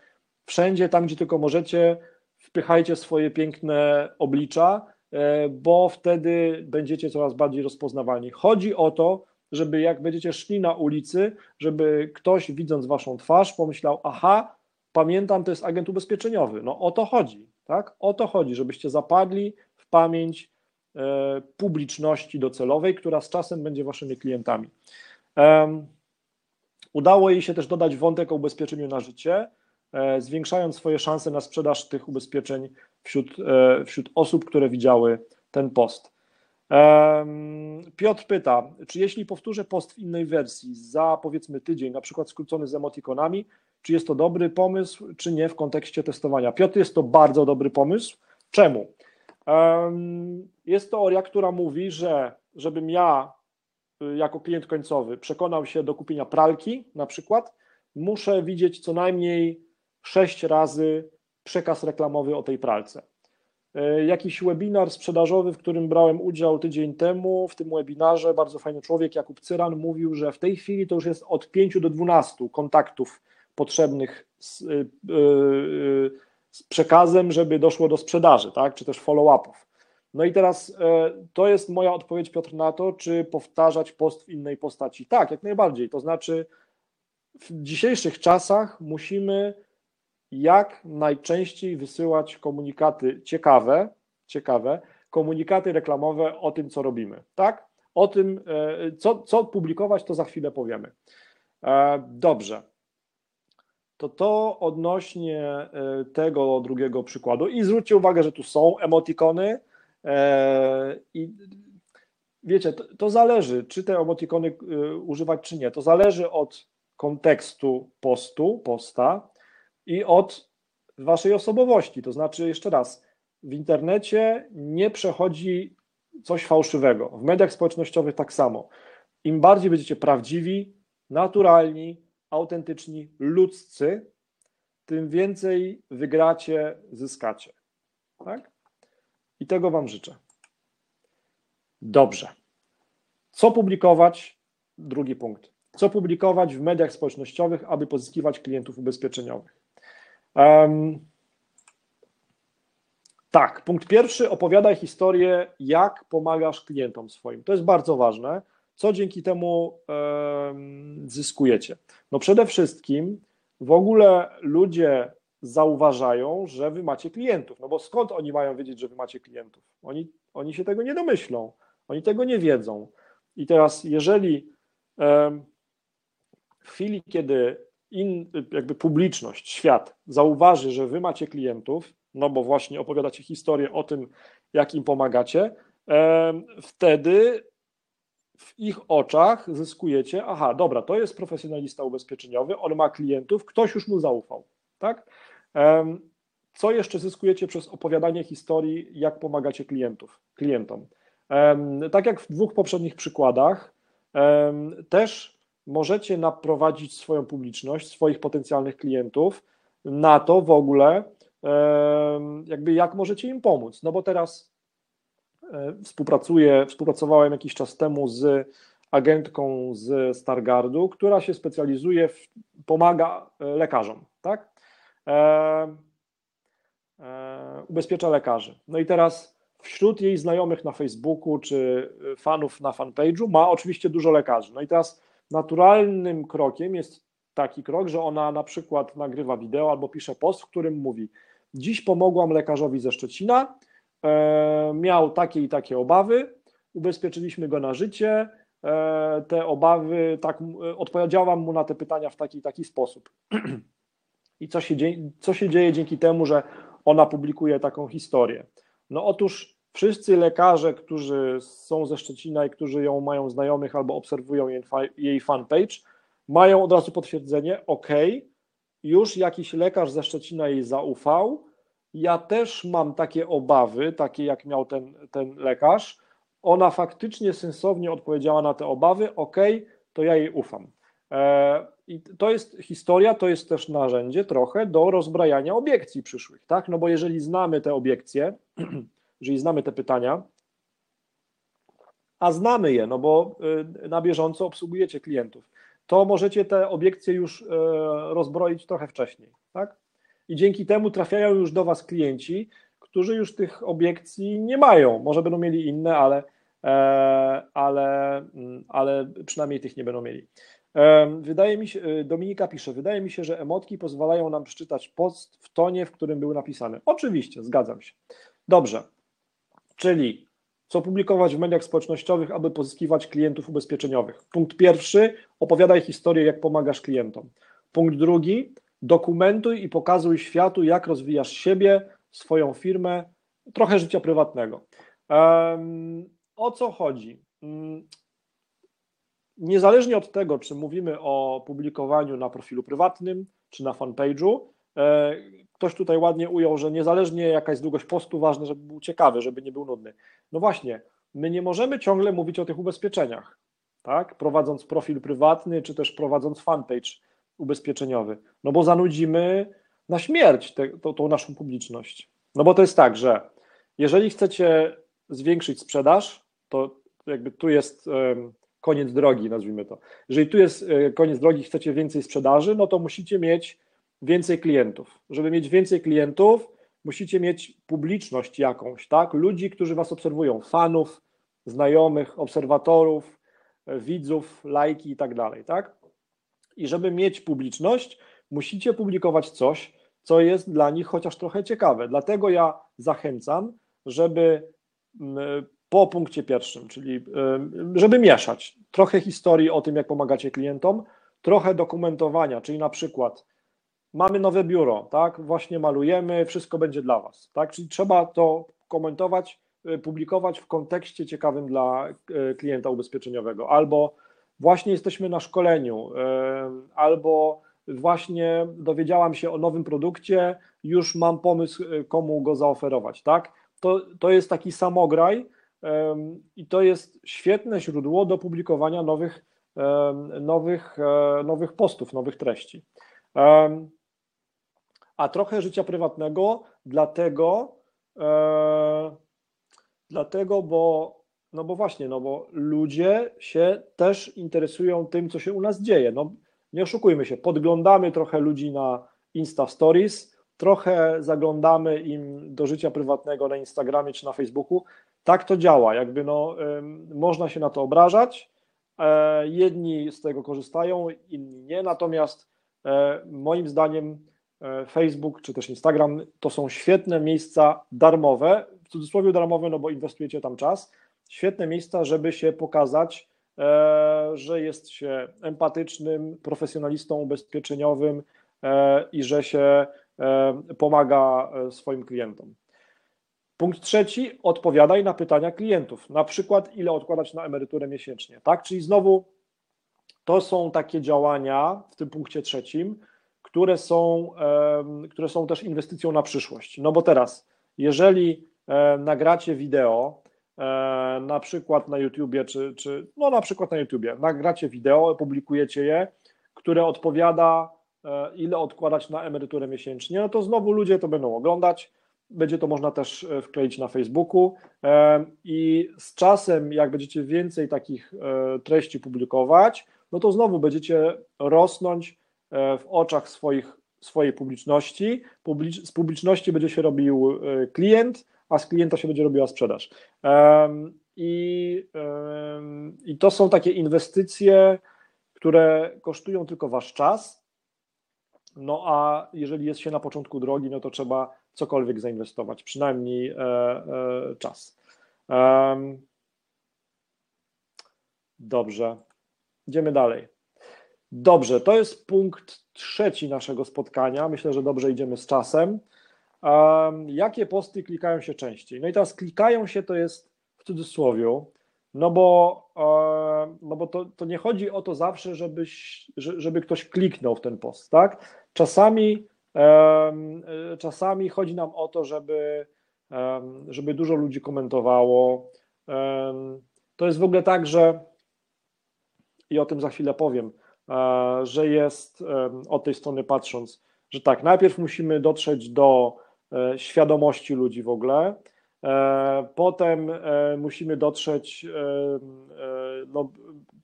wszędzie tam, gdzie tylko możecie, wpychajcie swoje piękne oblicza, e, bo wtedy będziecie coraz bardziej rozpoznawalni. Chodzi o to, żeby jak będziecie szli na ulicy, żeby ktoś widząc Waszą twarz pomyślał, aha, pamiętam, to jest agent ubezpieczeniowy. No o to chodzi, tak? O to chodzi, żebyście zapadli w pamięć e, publiczności docelowej, która z czasem będzie waszymi klientami. Udało jej się też dodać wątek o ubezpieczeniu na życie, e, zwiększając swoje szanse na sprzedaż tych ubezpieczeń wśród, e, wśród osób, które widziały ten post. Piotr pyta, czy jeśli powtórzę post w innej wersji za powiedzmy tydzień, na przykład skrócony z emotikonami, czy jest to dobry pomysł, czy nie w kontekście testowania? Piotr, jest to bardzo dobry pomysł. Czemu? Jest teoria, która mówi, że żebym ja y, jako klient końcowy przekonał się do kupienia pralki na przykład, muszę widzieć co najmniej sześć razy przekaz reklamowy o tej pralce. E, jakiś webinar sprzedażowy, w którym brałem udział tydzień temu. W tym webinarze bardzo fajny człowiek, Jakub Cyran, mówił, że w tej chwili to już jest od 5 do 12 kontaktów potrzebnych z, y, y, z przekazem, żeby doszło do sprzedaży, tak? czy też follow-upów. No i teraz e, to jest moja odpowiedź, Piotr, na to, czy powtarzać post w innej postaci. Tak, jak najbardziej. To znaczy, w dzisiejszych czasach musimy jak najczęściej wysyłać komunikaty ciekawe, ciekawe, komunikaty reklamowe o tym, co robimy, tak? O tym, e, co, co publikować, to za chwilę powiemy. E, dobrze. To to odnośnie e, tego drugiego przykładu. I zwróćcie uwagę, że tu są emotikony i wiecie, to, to zależy, czy te emotikony używać, czy nie. To zależy od kontekstu postu, posta, i od waszej osobowości. To znaczy, jeszcze raz, w internecie nie przechodzi coś fałszywego. W mediach społecznościowych tak samo. Im bardziej będziecie prawdziwi, naturalni, autentyczni, ludzcy, tym więcej wygracie, zyskacie. Tak? I tego Wam życzę. Dobrze. Co publikować? Drugi punkt. Co publikować w mediach społecznościowych, aby pozyskiwać klientów ubezpieczeniowych? Tak, punkt pierwszy, opowiadaj historię, jak pomagasz klientom swoim. To jest bardzo ważne. Co dzięki temu zyskujecie? No przede wszystkim w ogóle ludzie zauważają, że wy macie klientów. No bo skąd oni mają wiedzieć, że wy macie klientów? Oni, oni się tego nie domyślą, oni tego nie wiedzą. I teraz, jeżeli w chwili, kiedy in, jakby publiczność, świat zauważy, że wy macie klientów, no bo właśnie opowiadacie historię o tym, jak im pomagacie, wtedy w ich oczach zyskujecie, aha, dobra, to jest profesjonalista ubezpieczeniowy, on ma klientów, ktoś już mu zaufał, tak? Co jeszcze zyskujecie przez opowiadanie historii, jak pomagacie klientów, klientom? Tak jak w dwóch poprzednich przykładach, też możecie naprowadzić swoją publiczność, swoich potencjalnych klientów na to w ogóle, jakby jak możecie im pomóc. No bo teraz e, współpracuję, współpracowałem jakiś czas temu z agentką z Stargardu, która się specjalizuje w, pomaga e, lekarzom, tak? E, e, ubezpiecza lekarzy. No i teraz wśród jej znajomych na Facebooku czy fanów na fanpage'u ma oczywiście dużo lekarzy. No i teraz naturalnym krokiem jest taki krok, że ona na przykład nagrywa wideo albo pisze post, w którym mówi: Dziś pomogłam lekarzowi ze Szczecina, e, miał takie i takie obawy, ubezpieczyliśmy go na życie. E, te obawy, tak, odpowiedziałam mu na te pytania w taki i taki sposób. I co się, co się dzieje dzięki temu, że ona publikuje taką historię? No otóż Wszyscy lekarze, którzy są ze Szczecina i którzy ją mają znajomych albo obserwują jej, jej fanpage, mają od razu potwierdzenie, ok, już jakiś lekarz ze Szczecina jej zaufał, ja też mam takie obawy, takie jak miał ten, ten lekarz, ona faktycznie sensownie odpowiedziała na te obawy, ok, to ja jej ufam. I to jest historia, to jest też narzędzie trochę do rozbrajania obiekcji przyszłych, tak? No bo jeżeli znamy te obiekcje, jeżeli znamy te pytania, a znamy je, no bo y, na bieżąco obsługujecie klientów, to możecie te obiekcje już y, rozbroić trochę wcześniej, tak? I dzięki temu trafiają już do Was klienci, którzy już tych obiekcji nie mają. Może będą mieli inne, ale, e, ale, mm, ale przynajmniej tych nie będą mieli. Wydaje mi się, y, Dominika pisze, wydaje mi się, że emotki pozwalają nam przeczytać post w tonie, w którym był napisany. Oczywiście, zgadzam się. Dobrze, czyli co publikować w mediach społecznościowych, aby pozyskiwać klientów ubezpieczeniowych. Punkt pierwszy, opowiadaj historię, jak pomagasz klientom. Punkt drugi, dokumentuj i pokazuj światu, jak rozwijasz siebie, swoją firmę, trochę życia prywatnego. Um, o co chodzi? Um, niezależnie od tego, czy mówimy o publikowaniu na profilu prywatnym, czy na fanpage'u, ktoś tutaj ładnie ujął, że niezależnie jaka jest długość postu, ważne, żeby był ciekawy, żeby nie był nudny. No właśnie, my nie możemy ciągle mówić o tych ubezpieczeniach, tak? Prowadząc profil prywatny, czy też prowadząc fanpage ubezpieczeniowy, no bo zanudzimy na śmierć te, to, tą naszą publiczność. No bo to jest tak, że jeżeli chcecie zwiększyć sprzedaż, to jakby tu jest koniec drogi, nazwijmy to. Jeżeli tu jest e, koniec drogi, chcecie więcej sprzedaży, no to musicie mieć więcej klientów. Żeby mieć więcej klientów, musicie mieć publiczność jakąś, tak? Ludzi, którzy was obserwują, fanów, znajomych, obserwatorów, e, widzów, lajki i tak dalej, tak? I żeby mieć publiczność, musicie publikować coś, co jest dla nich chociaż trochę ciekawe. Dlatego ja zachęcam, żeby po punkcie pierwszym, czyli żeby mieszać trochę historii o tym, jak pomagacie klientom, trochę dokumentowania, czyli na przykład mamy nowe biuro, tak, właśnie malujemy, wszystko będzie dla Was, tak, czyli trzeba to komentować, y, publikować w kontekście ciekawym dla y, klienta ubezpieczeniowego, albo właśnie jesteśmy na szkoleniu, albo właśnie dowiedziałam się o nowym produkcie, już mam pomysł, y, komu go zaoferować, tak, to, to jest taki samograj, i to jest świetne źródło do publikowania nowych, nowych, nowych postów, nowych treści. A trochę życia prywatnego, dlatego, e, dlatego, bo, no bo właśnie, no bo ludzie się też interesują tym, co się u nas dzieje. No, nie oszukujmy się, podglądamy trochę ludzi na Insta Stories, trochę zaglądamy im do życia prywatnego na Instagramie czy na Facebooku, tak to działa, jakby no, można się na to obrażać. E, jedni z tego korzystają, inni nie. Natomiast e, moim zdaniem Facebook czy też Instagram to są świetne miejsca darmowe, w cudzysłowie darmowe, no bo inwestujecie tam czas, świetne miejsca, żeby się pokazać, że jest się empatycznym, profesjonalistą ubezpieczeniowym i że się pomaga swoim klientom. Punkt trzeci, odpowiadaj na pytania klientów. Na przykład, ile odkładać na emeryturę miesięcznie, tak? Czyli znowu to są takie działania w tym punkcie trzecim, które są, które są też inwestycją na przyszłość. No bo teraz, jeżeli nagracie wideo, na przykład na YouTubie, czy, czy no na przykład na YouTubie, nagracie wideo, publikujecie je, które odpowiada, e, ile odkładać na emeryturę miesięcznie, no to znowu ludzie to będą oglądać, będzie to można też e, wkleić na Facebooku e, i z czasem, jak będziecie więcej takich e, treści publikować, no to znowu będziecie rosnąć w oczach swoich, swojej publiczności. Publicz, z publiczności będzie się robił klient, a z klienta się będzie robiła sprzedaż. I, I to są takie inwestycje, które kosztują tylko wasz czas. No a jeżeli jest się na początku drogi, no to trzeba cokolwiek zainwestować, przynajmniej e, e, czas. Dobrze, idziemy dalej. Dobrze, to jest punkt trzeci naszego spotkania. Myślę, że dobrze idziemy z czasem. jakie posty klikają się częściej? No i teraz klikają się to jest w cudzysłowie, no bo, e, no bo to, to nie chodzi o to zawsze, żebyś, żeby ktoś kliknął w ten post, tak? Czasami E, czasami chodzi nam o to, żeby, żeby dużo ludzi komentowało. To jest w ogóle tak, że i o tym za chwilę powiem. Że jest od tej strony patrząc, że tak, najpierw musimy dotrzeć do świadomości ludzi w ogóle, potem musimy dotrzeć, no,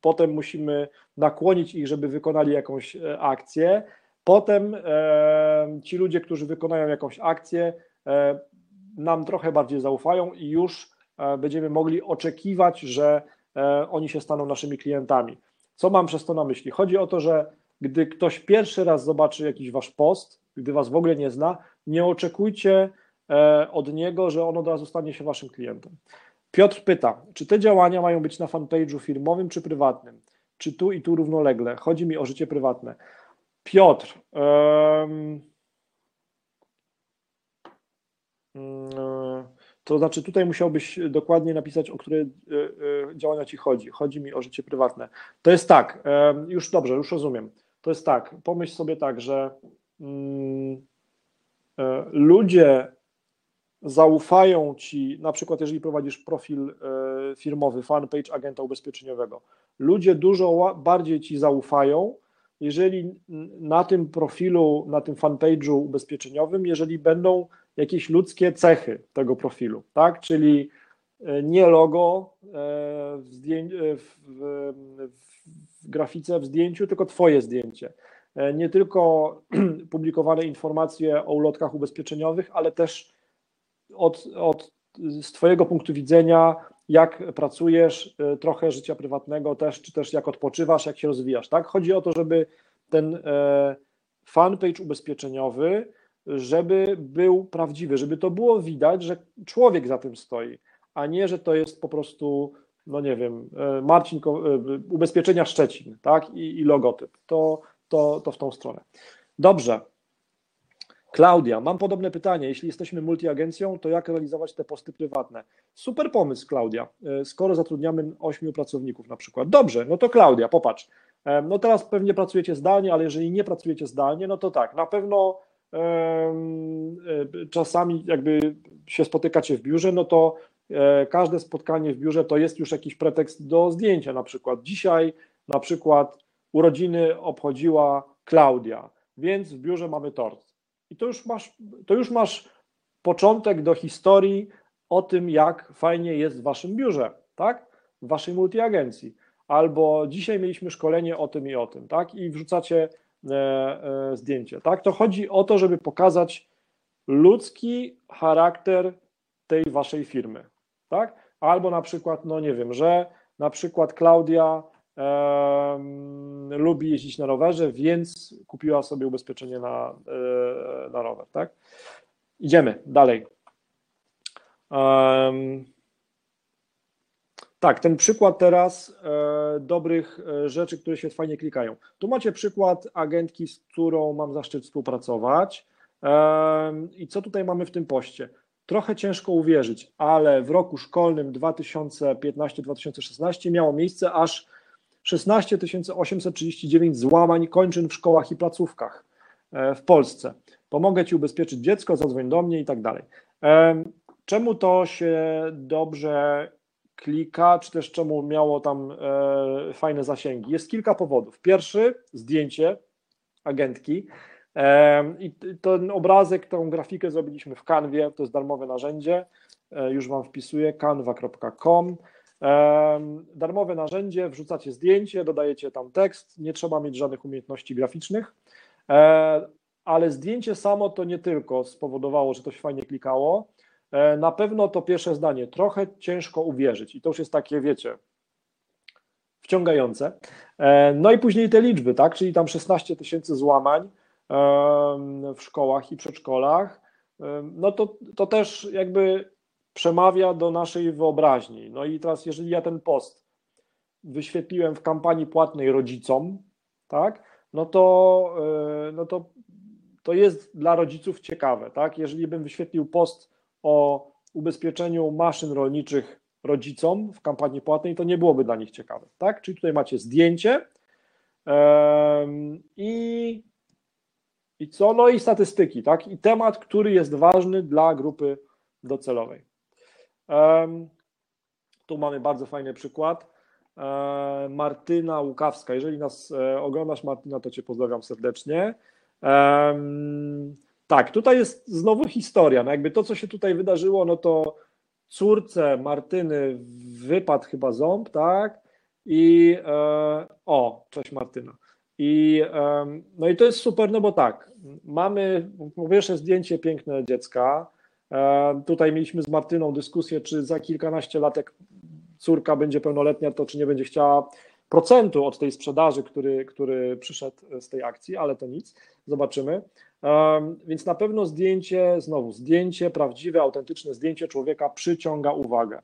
potem musimy nakłonić ich, żeby wykonali jakąś akcję, potem ci ludzie, którzy wykonają jakąś akcję, nam trochę bardziej zaufają i już będziemy mogli oczekiwać, że oni się staną naszymi klientami. Co mam przez to na myśli? Chodzi o to, że gdy ktoś pierwszy raz zobaczy jakiś wasz post, gdy was w ogóle nie zna, nie oczekujcie e, od niego, że on od razu stanie się waszym klientem. Piotr pyta, czy te działania mają być na fanpage'u firmowym czy prywatnym? Czy tu i tu równolegle? Chodzi mi o życie prywatne. Piotr, um, to znaczy, tutaj musiałbyś dokładnie napisać, o które e, e, działania ci chodzi. Chodzi mi o życie prywatne. To jest tak, już dobrze, już rozumiem. To jest tak, pomyśl sobie tak, że mm, e, ludzie zaufają ci, na przykład jeżeli prowadzisz profil firmowy, fanpage agenta ubezpieczeniowego, ludzie dużo bardziej ci zaufają, jeżeli na tym profilu, na tym fanpage'u ubezpieczeniowym, jeżeli będą jakieś ludzkie cechy tego profilu, tak? Czyli e, nie logo e, w, zdję- e, w, w, grafice, w zdjęciu, tylko Twoje zdjęcie. Nie tylko publikowane informacje o ulotkach ubezpieczeniowych, ale też od, od, z Twojego punktu widzenia, jak pracujesz, trochę życia prywatnego też, czy też jak odpoczywasz, jak się rozwijasz. Tak? Chodzi o to, żeby ten fanpage ubezpieczeniowy żeby był prawdziwy, żeby to było widać, że człowiek za tym stoi, a nie, że to jest po prostu, no nie wiem, e, Marcin, e, ubezpieczenia Szczecin, tak, i, i logotyp. To, to, to w tą stronę. Dobrze. Klaudia, mam podobne pytanie. Jeśli jesteśmy multiagencją, to jak realizować te posty prywatne? Super pomysł, Klaudia. E, skoro zatrudniamy ośmiu pracowników na przykład. Dobrze, no to Klaudia, popatrz. No teraz pewnie pracujecie zdalnie, ale jeżeli nie pracujecie zdalnie, no to tak, na pewno czasami jakby się spotykacie w biurze, no to e, każde spotkanie w biurze to jest już jakiś pretekst do zdjęcia. Na przykład dzisiaj, na przykład urodziny obchodziła Klaudia, więc w biurze mamy tort. I to już masz, to już masz początek do historii o tym, jak fajnie jest w waszym biurze, tak? W waszej multiagencji. Albo dzisiaj mieliśmy szkolenie o tym i o tym, tak? I wrzucacie E, e, zdjęcie. Tak? To chodzi o to, żeby pokazać ludzki charakter tej waszej firmy. Tak? Albo na przykład, no nie wiem, że na przykład Klaudia e, lubi jeździć na rowerze, więc kupiła sobie ubezpieczenie na, e, na rower. Tak? Idziemy dalej. Um, tak, ten przykład teraz e, dobrych e, rzeczy, które się fajnie klikają. Tu macie przykład agentki, z którą mam zaszczyt współpracować. E, I co tutaj mamy w tym poście? Trochę ciężko uwierzyć, ale w roku szkolnym 2015-2016 miało miejsce aż 16 839 złamań kończyn w szkołach i placówkach e, w Polsce. Pomogę Ci ubezpieczyć dziecko, zadzwoń do mnie i tak dalej. E, czemu to się dobrze klika, czy też czemu miało tam e, fajne zasięgi. Jest kilka powodów. Pierwszy, zdjęcie agentki. E, I ten obrazek, tą grafikę zrobiliśmy w Canwie, to jest darmowe narzędzie. E, już Wam wpisuję, canva.com. E, darmowe narzędzie, wrzucacie zdjęcie, dodajecie tam tekst, nie trzeba mieć żadnych umiejętności graficznych, e, ale zdjęcie samo to nie tylko spowodowało, że to się fajnie klikało, na pewno to pierwsze zdanie, trochę ciężko uwierzyć. I to już jest takie, wiecie, wciągające. E, no i później te liczby, tak, czyli tam 16 tysięcy złamań w szkołach i przedszkolach, no to, to też jakby przemawia do naszej wyobraźni. No i teraz, jeżeli ja ten post wyświetliłem w kampanii płatnej rodzicom, tak, no to, e, no to, to jest dla rodziców ciekawe, tak, jeżeli bym wyświetlił post o ubezpieczeniu maszyn rolniczych rodzicom w kampanii płatnej, to nie byłoby dla nich ciekawe. Tak? Czyli tutaj macie zdjęcie i, i co? No i statystyki, tak? I temat, który jest ważny dla grupy docelowej. tu mamy bardzo fajny przykład. e, Martyna Łukawska. Jeżeli nas e, oglądasz, Martyna, to Cię pozdrawiam serdecznie. Tak, tutaj jest znowu historia. No jakby to, co się tutaj wydarzyło, no to córce Martyny wypadł chyba ząb, tak? I o, cześć Martyna. I, no i to jest super, no bo tak, mamy po pierwsze zdjęcie piękne dziecka. Tutaj mieliśmy z Martyną dyskusję, czy za kilkanaście lat, jak córka będzie pełnoletnia, to czy nie będzie chciała procentu od tej sprzedaży, który, który przyszedł z tej akcji, ale to nic, zobaczymy. Więc na pewno zdjęcie, znowu zdjęcie, prawdziwe, autentyczne zdjęcie człowieka przyciąga uwagę.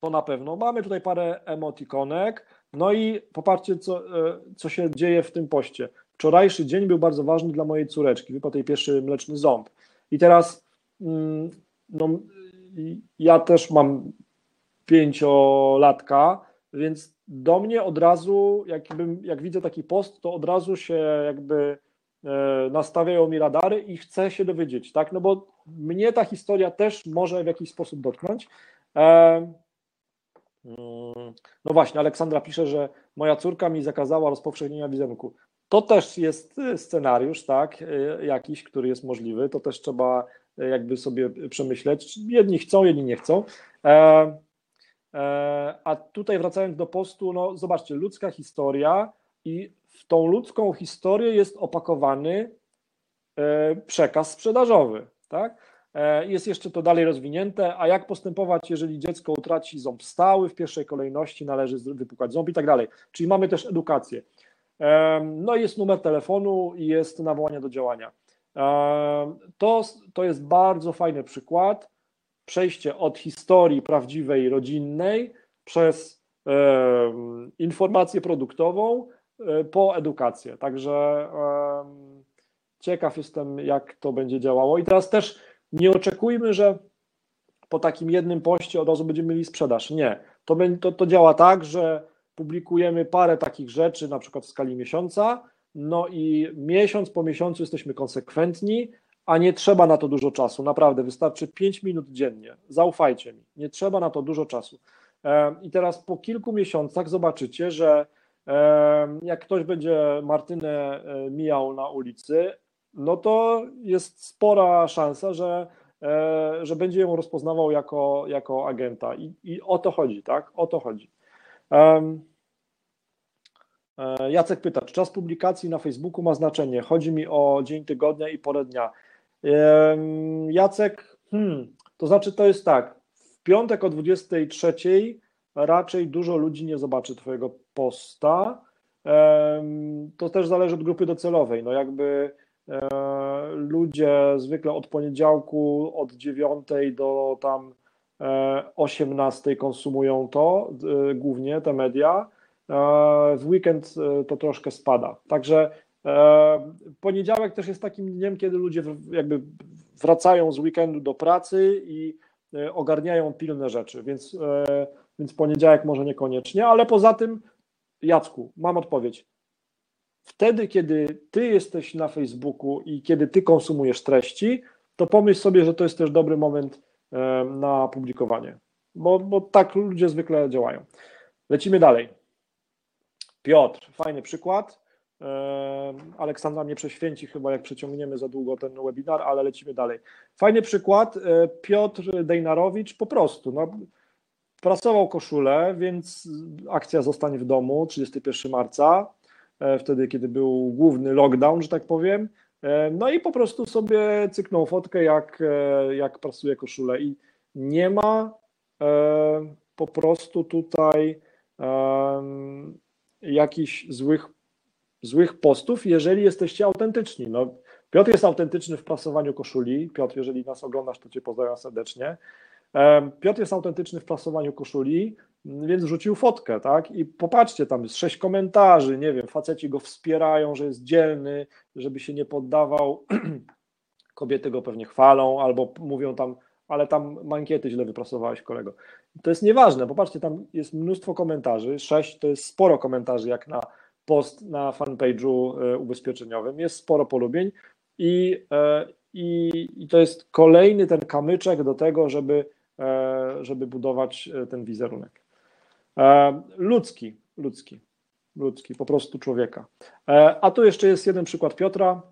To na pewno. Mamy tutaj parę emotikonek. No i popatrzcie, co, e, co się dzieje w tym poście. Wczorajszy dzień był bardzo ważny dla mojej córeczki. Wypadł jej pierwszy mleczny ząb. I teraz mm, no, ja też mam pięciolatka, więc do mnie od razu, jakbym, jak widzę taki post, to od razu się jakby nastawiają mi radary i chcę się dowiedzieć, tak? No bo mnie ta historia też może w jakiś sposób dotknąć. E, no właśnie, Aleksandra pisze, że moja córka mi zakazała rozpowszechnienia wizerunku. To też jest y, scenariusz, tak, jakiś, który jest możliwy. To też trzeba jakby sobie przemyśleć. Jedni chcą, jedni nie chcą. E, e, a tutaj wracając do postu, no zobaczcie, ludzka historia i w tą ludzką historię jest opakowany e, przekaz sprzedażowy, tak? E, jest jeszcze to dalej rozwinięte, a jak postępować, jeżeli dziecko utraci ząb stały, w pierwszej kolejności należy wypukać ząb i tak dalej. Czyli mamy też edukację. E, no jest numer telefonu i jest nawołanie do działania. To, to jest bardzo fajny przykład. Przejście od historii prawdziwej, rodzinnej przez informację produktową po edukację. Także ciekaw jestem, jak to będzie działało. I teraz też nie oczekujmy, że po takim jednym poście od razu będziemy mieli sprzedaż. Nie. To, to, to działa tak, że publikujemy parę takich rzeczy, na przykład w skali miesiąca, no i miesiąc po miesiącu jesteśmy konsekwentni, a nie trzeba na to dużo czasu. Naprawdę, wystarczy 5 minut dziennie. Zaufajcie mi, nie trzeba na to dużo czasu. I teraz po kilku miesiącach zobaczycie, że jak ktoś będzie Martynę e, mijał na ulicy, no to jest spora szansa, że, e, że będzie ją rozpoznawał jako, jako agenta. I, I o to chodzi, tak? O to chodzi. Um, Jacek pyta, czy czas publikacji na Facebooku ma znaczenie? Chodzi mi o dzień tygodnia i porę dnia. Jacek, hmm, to znaczy to jest tak, w piątek o 23 raczej dużo ludzi nie zobaczy Twojego posta. To też zależy od grupy docelowej. No jakby E, ludzie zwykle od poniedziałku od 9 do tam 18 e, konsumują to, e, głównie te media. W weekend to troszkę spada. Także poniedziałek też jest takim dniem, kiedy ludzie jakby wracają z weekendu do pracy i ogarniają pilne rzeczy, więc, więc poniedziałek może niekoniecznie, ale poza tym, Jacku, mam odpowiedź. Wtedy, kiedy ty jesteś na Facebooku i kiedy ty konsumujesz treści, to pomyśl sobie, że to jest też dobry moment na publikowanie, bo, bo tak ludzie zwykle działają. Lecimy dalej. Piotr, fajny przykład. Aleksandra mnie prześwięci chyba, jak przeciągniemy za długo ten webinar, ale lecimy dalej. Fajny przykład. E, Piotr Dejnarowicz po prostu no, prasował koszulę, więc akcja Zostań w domu 31 marca. E, wtedy, kiedy był główny lockdown, że tak powiem. E, no i po prostu sobie cyknął fotkę, jak, jak prasuje koszulę i nie ma po prostu tutaj jakichś złych, złych postów, jeżeli jesteście autentyczni. No, Piotr jest autentyczny w prasowaniu koszuli. Piotr, jeżeli nas oglądasz, to Cię pozdrawiam serdecznie. Piotr jest autentyczny w prasowaniu koszuli, więc rzucił fotkę, tak? I popatrzcie, tam jest sześć komentarzy, nie wiem, faceci go wspierają, że jest dzielny, żeby się nie poddawał. Kobiety go pewnie chwalą albo mówią tam, ale tam mankiety źle wyprasowałeś, kolego. To jest nieważne, popatrzcie, tam jest mnóstwo komentarzy, sześć to jest sporo komentarzy, jak na post na fanpage'u e, ubezpieczeniowym, jest sporo polubień i, e, i, i to jest kolejny ten kamyczek do tego, żeby, e, żeby budować ten wizerunek. Ludzki, ludzki, ludzki, po prostu człowieka. A tu jeszcze jest jeden przykład Piotra.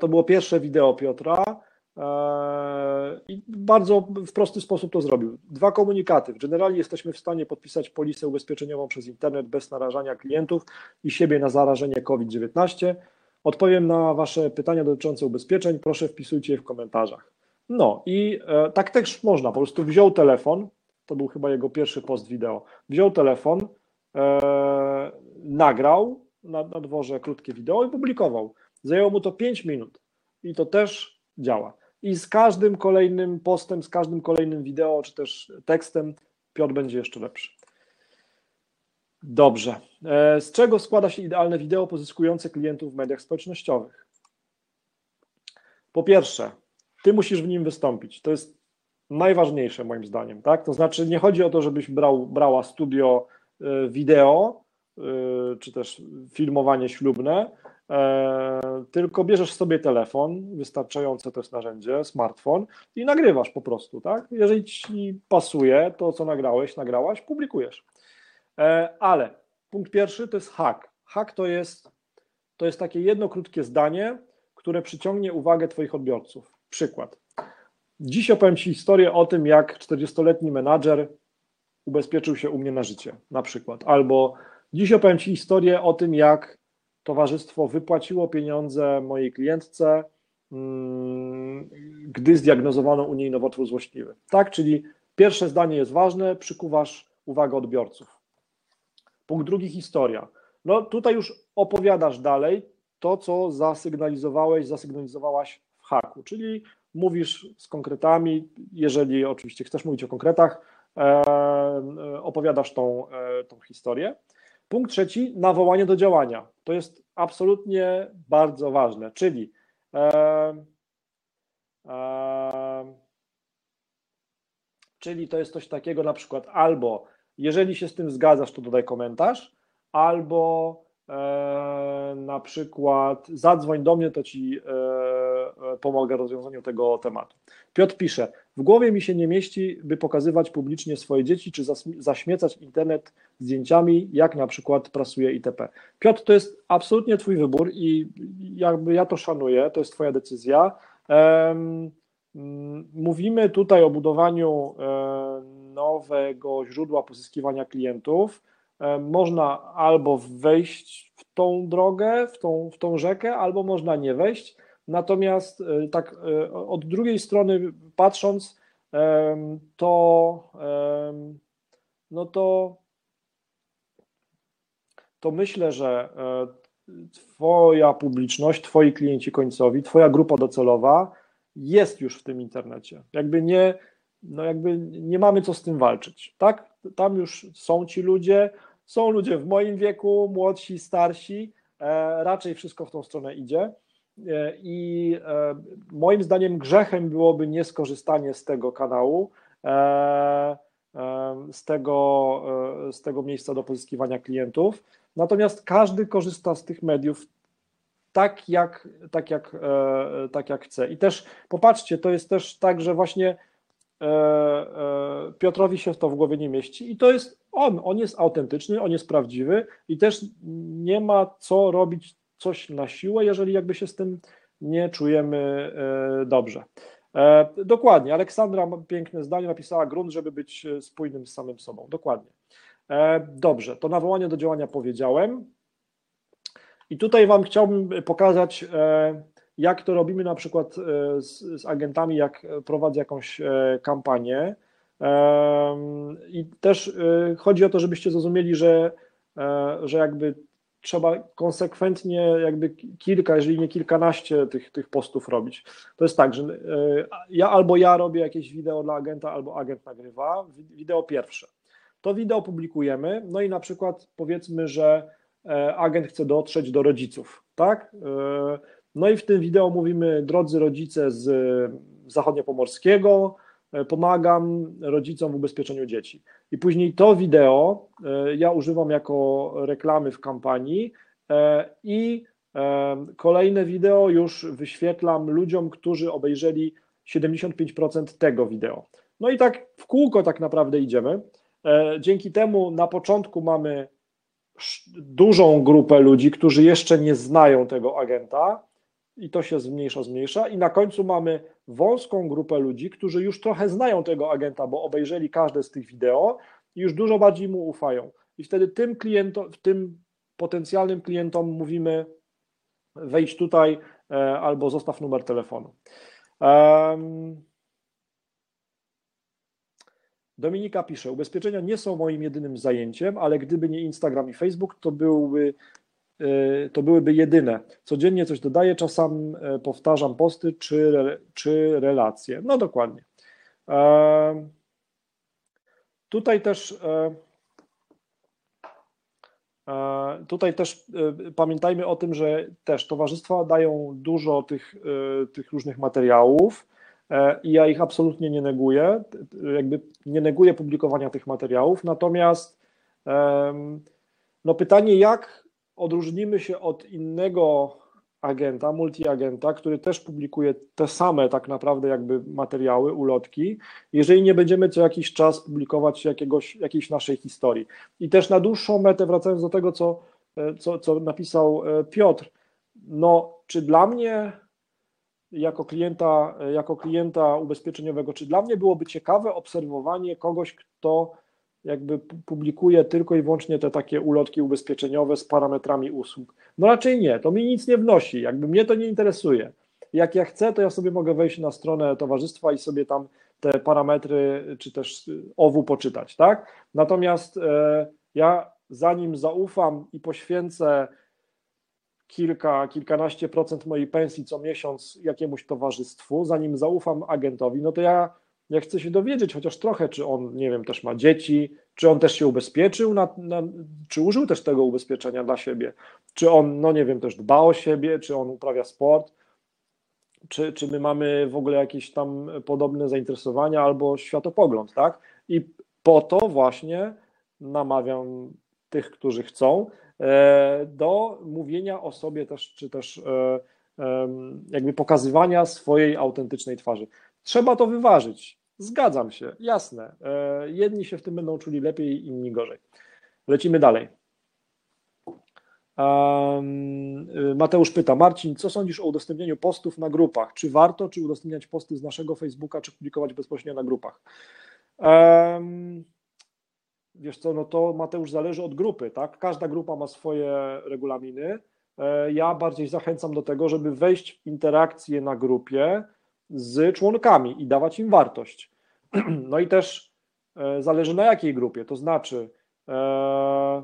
To było pierwsze wideo Piotra i bardzo w prosty sposób to zrobił. Dwa komunikaty. Generalnie jesteśmy w stanie podpisać polisę ubezpieczeniową przez internet bez narażania klientów i siebie na zarażenie COVID-19. Odpowiem na Wasze pytania dotyczące ubezpieczeń. Proszę wpisujcie je w komentarzach. No i e, tak też można. Po prostu wziął telefon, to był chyba jego pierwszy post wideo. Wziął telefon, e, nagrał na, na dworze krótkie wideo i publikował. Zajęło mu to 5 minut i to też działa. I z każdym kolejnym postem, z każdym kolejnym wideo, czy też tekstem, Piotr będzie jeszcze lepszy. Dobrze. E, z czego składa się idealne wideo pozyskujące klientów w mediach społecznościowych? Po pierwsze, ty musisz w nim wystąpić. To jest najważniejsze moim zdaniem, tak? To znaczy nie chodzi o to, żebyś brał, brała studio e, wideo, czy też filmowanie ślubne, tylko bierzesz sobie telefon, wystarczające to jest narzędzie, smartfon i nagrywasz po prostu, tak? Jeżeli ci pasuje to, co nagrałeś, nagrałaś, publikujesz. E, ale punkt pierwszy to jest hack. Hack to jest, to jest takie jedno krótkie zdanie, które przyciągnie uwagę Twoich odbiorców. Przykład. Dziś opowiem Ci historię o tym, jak 40-letni menadżer ubezpieczył się u mnie na życie, na przykład. Albo dziś opowiem Ci historię o tym, jak towarzystwo wypłaciło pieniądze mojej klientce, mm, gdy zdiagnozowano u niej nowotwór złośliwy. Tak, czyli pierwsze zdanie jest ważne, przykuwasz uwagę odbiorców. Punkt drugi, historia. No tutaj już opowiadasz dalej to, co zasygnalizowałeś, zasygnalizowałaś w haku, czyli mówisz z konkretami, jeżeli oczywiście chcesz mówić o konkretach, e, e, opowiadasz tą, e, tą historię. Punkt trzeci, nawołanie do działania. To jest absolutnie bardzo ważne, czyli e, e, czyli to jest coś takiego na przykład albo jeżeli się z tym zgadzasz, to dodaj komentarz, albo e, na przykład zadzwoń do mnie, to ci e, e pomogę rozwiązaniu tego tematu. Piotr pisze, w głowie mi się nie mieści, by pokazywać publicznie swoje dzieci, czy zaśmiecać internet zdjęciami, jak na przykład prasuje itp. Piotr, to jest absolutnie twój wybór i jakby ja to szanuję, to jest twoja decyzja. Mówimy tutaj o budowaniu nowego źródła pozyskiwania klientów, e, można albo wejść w tą drogę, w tą, w tą rzekę, albo można nie wejść. Natomiast e, tak e, od drugiej strony patrząc, to no to, to myślę, że Twoja publiczność, Twoi klienci końcowi, Twoja grupa docelowa jest już w tym internecie. Jakby nie, no jakby nie mamy co z tym walczyć, tak? Tam już są ci ludzie, są ludzie w moim wieku, młodsi, starsi, e, raczej wszystko w tą stronę idzie. E, I e, moim zdaniem grzechem byłoby nieskorzystanie z tego kanału, z tego, z tego miejsca do pozyskiwania klientów. Natomiast każdy korzysta z tych mediów tak jak, tak jak, tak jak chce. I też popatrzcie, to jest też tak, że właśnie E, e, Piotrowi się to w głowie nie mieści i to jest on, on jest autentyczny, on jest prawdziwy i też nie ma co robić coś na siłę, jeżeli jakby się z tym nie czujemy e, dobrze. Dokładnie, Aleksandra piękne zdanie napisała, grunt, żeby być spójnym z samym sobą. Dokładnie. Dobrze, to nawołanie do działania powiedziałem. I tutaj Wam chciałbym pokazać jak to robimy na przykład e, z, z agentami, jak prowadzę jakąś e, kampanię. I też e, chodzi o to, żebyście zrozumieli, że, że jakby trzeba konsekwentnie jakby kilka, jeżeli nie kilkanaście tych, tych postów robić. To jest tak, że ja albo ja robię jakieś wideo dla agenta, albo agent nagrywa, wideo pierwsze. To wideo publikujemy, no i na przykład powiedzmy, że agent chce dotrzeć do rodziców, tak? No i w tym wideo mówimy, drodzy rodzice z zachodniopomorskiego, e, pomagam rodzicom w ubezpieczeniu dzieci. I później to wideo e, ja używam jako reklamy w kampanii e, i kolejne wideo już wyświetlam ludziom, którzy obejrzeli 75% tego wideo. No i tak w kółko tak naprawdę idziemy. Dzięki temu na początku mamy dużą grupę ludzi, którzy jeszcze nie znają tego agenta i to się zmniejsza, zmniejsza i na końcu mamy wąską grupę ludzi, którzy już trochę znają tego agenta, bo obejrzeli każde z tych wideo i już dużo bardziej mu ufają. I wtedy tym klientom, tym potencjalnym klientom mówimy wejdź tutaj e, albo zostaw numer telefonu. Dominika pisze, ubezpieczenia nie są moim jedynym zajęciem, ale gdyby nie Instagram i Facebook, to byłby to byłyby jedyne. Codziennie coś dodaję, czasem e, powtarzam posty czy, czy relacje. No dokładnie. Tutaj też Tutaj też pamiętajmy o tym, że też towarzystwa dają dużo tych, tych różnych materiałów. E, i ja ich absolutnie nie neguję, jakby nie neguję publikowania tych materiałów, natomiast no pytanie, jak odróżnimy się od innego agenta, multiagenta, który też publikuje te same tak naprawdę jakby materiały, ulotki, jeżeli nie będziemy co jakiś czas publikować jakiegoś, jakiejś naszej historii. I też na dłuższą metę, wracając do tego, co, e, co, co napisał e, Piotr, no czy dla mnie jako klienta, jako klienta ubezpieczeniowego, czy dla mnie byłoby ciekawe obserwowanie kogoś, kto jakby publikuje tylko i wyłącznie te takie ulotki ubezpieczeniowe z parametrami usług? No raczej nie, to mi nic nie wnosi, jakby mnie to nie interesuje. Jak ja chcę, to ja sobie mogę wejść na stronę towarzystwa i sobie tam te parametry, czy też owu poczytać, tak? Natomiast e, ja zanim zaufam i poświęcę kilka, kilkanaście procent mojej pensji co miesiąc jakiemuś towarzystwu, zanim zaufam agentowi, no to ja, ja chcę się dowiedzieć chociaż trochę, czy on, nie wiem, też ma dzieci, czy on też się ubezpieczył, na, na, czy użył też tego ubezpieczenia dla siebie, czy on, no nie wiem, też dba o siebie, czy on uprawia sport, czy, czy my mamy w ogóle jakieś tam podobne zainteresowania albo światopogląd, tak? I po to właśnie namawiam tych, którzy chcą, E, do mówienia o sobie też, czy też e, jakby pokazywania swojej autentycznej twarzy. Trzeba to wyważyć. Zgadzam się, jasne. E, jedni się w tym będą czuli lepiej, inni gorzej. Lecimy dalej. Mateusz pyta, Marcin, co sądzisz o udostępnieniu postów na grupach? Czy warto, czy udostępniać posty z naszego Facebooka, czy publikować bezpośrednio na grupach? wiesz co, no to Mateusz zależy od grupy, tak? Każda grupa ma swoje regulaminy. E, ja bardziej zachęcam do tego, żeby wejść w interakcję na grupie z członkami i dawać im wartość. No i też e, zależy na jakiej grupie, to znaczy e,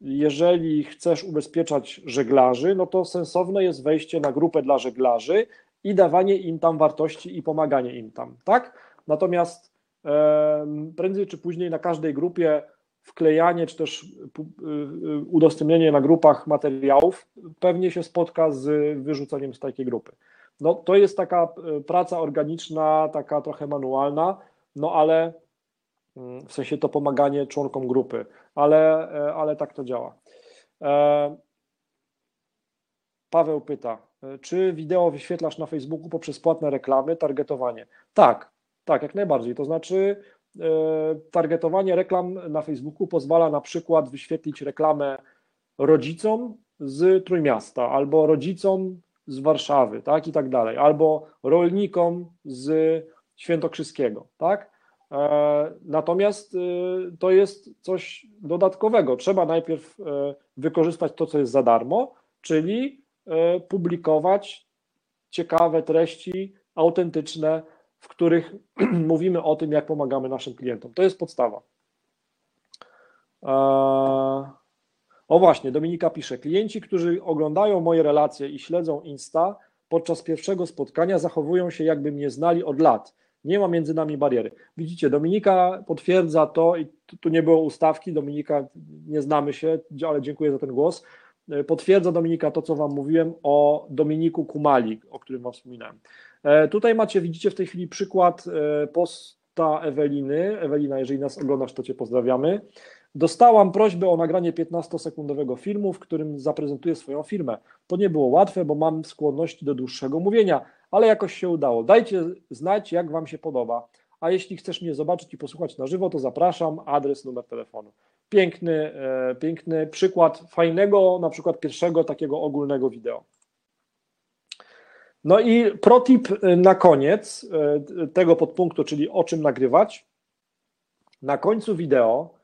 jeżeli chcesz ubezpieczać żeglarzy, no to sensowne jest wejście na grupę dla żeglarzy i dawanie im tam wartości i pomaganie im tam, tak? Natomiast prędzej czy później na każdej grupie wklejanie czy też y, y, udostępnienie na grupach materiałów pewnie się spotka z wyrzuceniem z takiej grupy. No, to jest taka y, praca organiczna, taka trochę manualna, no ale mm, w sensie to pomaganie członkom grupy, ale, e, ale tak to działa. E, Paweł pyta, e, czy wideo wyświetlasz na Facebooku poprzez płatne reklamy, targetowanie? Tak, tak, jak najbardziej. To znaczy, targetowanie reklam na Facebooku pozwala na przykład wyświetlić reklamę rodzicom z Trójmiasta albo rodzicom z Warszawy, tak i tak dalej, albo rolnikom z Świętokrzyskiego, tak? E, natomiast e, to jest coś dodatkowego. Trzeba najpierw wykorzystać to, co jest za darmo, czyli publikować ciekawe treści, autentyczne, w których mówimy o tym, jak pomagamy naszym klientom. To jest podstawa. O właśnie, Dominika pisze, klienci, którzy oglądają moje relacje i śledzą Insta, podczas pierwszego spotkania zachowują się jakby mnie znali od lat. Nie ma między nami bariery. Widzicie, Dominika potwierdza to i tu nie było ustawki, Dominika, nie znamy się, ale dziękuję za ten głos. E, potwierdza Dominika to, co Wam mówiłem o Dominiku Kumali, o którym Wam wspominałem. E, tutaj macie, widzicie w tej chwili przykład e, posta Eweliny. Ewelina, jeżeli nas oglądasz, to Cię pozdrawiamy. Dostałam prośbę o nagranie 15-sekundowego filmu, w którym zaprezentuję swoją firmę. To nie było łatwe, bo mam skłonności do dłuższego mówienia, ale jakoś się udało. Dajcie znać, jak Wam się podoba. a jeśli chcesz mnie zobaczyć i posłuchać na żywo, to zapraszam, adres, numer telefonu. Piękny, e, piękny przykład fajnego, na przykład pierwszego takiego ogólnego wideo. No i protip na koniec e, tego podpunktu, czyli o czym nagrywać. Na końcu wideo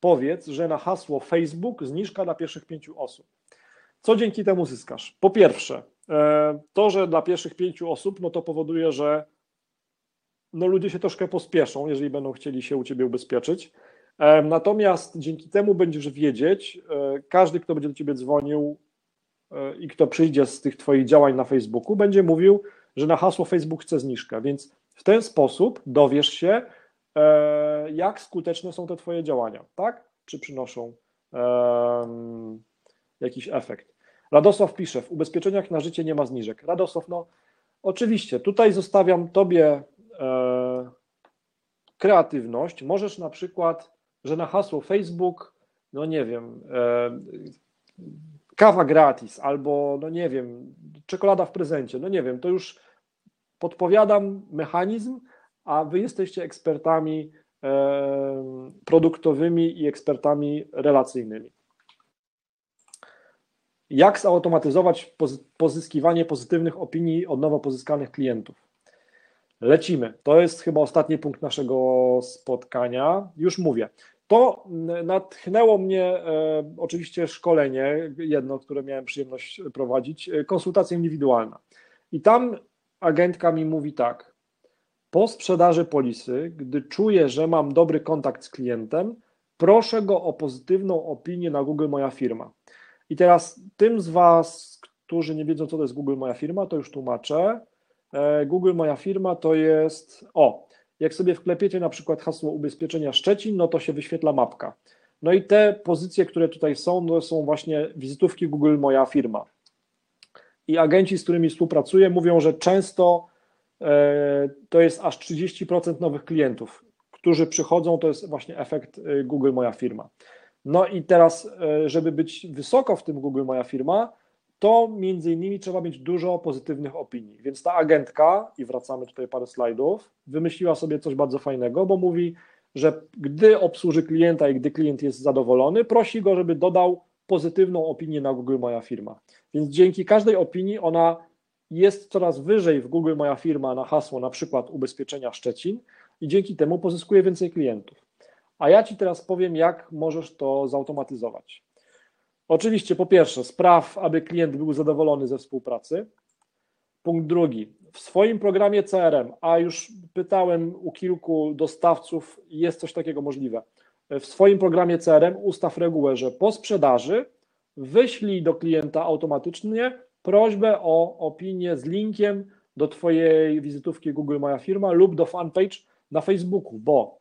powiedz, że na hasło Facebook zniżka dla pierwszych pięciu osób. Co dzięki temu zyskasz? Po pierwsze, e, to, że dla pierwszych pięciu osób, no to powoduje, że no ludzie się troszkę pospieszą, jeżeli będą chcieli się u Ciebie ubezpieczyć. E, natomiast dzięki temu będziesz wiedzieć, każdy, kto będzie do Ciebie dzwonił i kto przyjdzie z tych Twoich działań na Facebooku, będzie mówił, że na hasło Facebook chce zniżkę, więc w ten sposób dowiesz się, jak skuteczne są te Twoje działania, tak? Czy przynoszą um, jakiś efekt. Radosław pisze, w ubezpieczeniach na życie nie ma zniżek. Radosław, no oczywiście, tutaj zostawiam Tobie e, kreatywność. Możesz na przykład, że na hasło Facebook, no nie wiem, e, kawa gratis albo, no nie wiem, czekolada w prezencie, no nie wiem, to już podpowiadam mechanizm, a Wy jesteście ekspertami produktowymi i ekspertami relacyjnymi. Jak zautomatyzować pozyskiwanie pozytywnych opinii od nowo pozyskanych klientów? Lecimy. To jest chyba ostatni punkt naszego spotkania. Już mówię. To natchnęło mnie e, oczywiście szkolenie, jedno, które miałem przyjemność prowadzić, e, konsultacja indywidualna. I tam agentka mi mówi tak. Po sprzedaży polisy, gdy czuję, że mam dobry kontakt z klientem, proszę go o pozytywną opinię na Google Moja firma. I teraz tym z Was, którzy nie wiedzą, co to jest Google Moja Firma, to już tłumaczę. E, Google Moja Firma to jest, o, jak sobie wklepiecie na przykład hasło ubezpieczenia Szczecin, no to się wyświetla mapka. No i te pozycje, które tutaj są, to są właśnie wizytówki Google Moja Firma. I agenci, z którymi współpracuję, mówią, że często e, to jest aż 30% nowych klientów, którzy przychodzą, to jest właśnie efekt e, Google Moja Firma. No i teraz, e, żeby być wysoko w tym Google Moja firma, to między innymi trzeba mieć dużo pozytywnych opinii. Więc ta agentka, i wracamy tutaj parę slajdów, wymyśliła sobie coś bardzo fajnego, bo mówi, że gdy obsłuży klienta i gdy klient jest zadowolony, prosi go, żeby dodał pozytywną opinię na Google Moja firma. Więc dzięki każdej opinii ona jest coraz wyżej w Google Moja firma na hasło na przykład ubezpieczenia Szczecin i dzięki temu pozyskuje więcej klientów. A ja Ci teraz powiem, jak możesz to zautomatyzować. Oczywiście, po pierwsze, spraw, aby klient był zadowolony ze współpracy. Punkt drugi, w swoim programie CRM, a już pytałem u kilku dostawców, jest coś takiego możliwe. W swoim programie CRM ustaw regułę, że po sprzedaży wyślij do klienta automatycznie prośbę o opinię z linkiem do Twojej wizytówki Google Moja Firma lub do fanpage na Facebooku, bo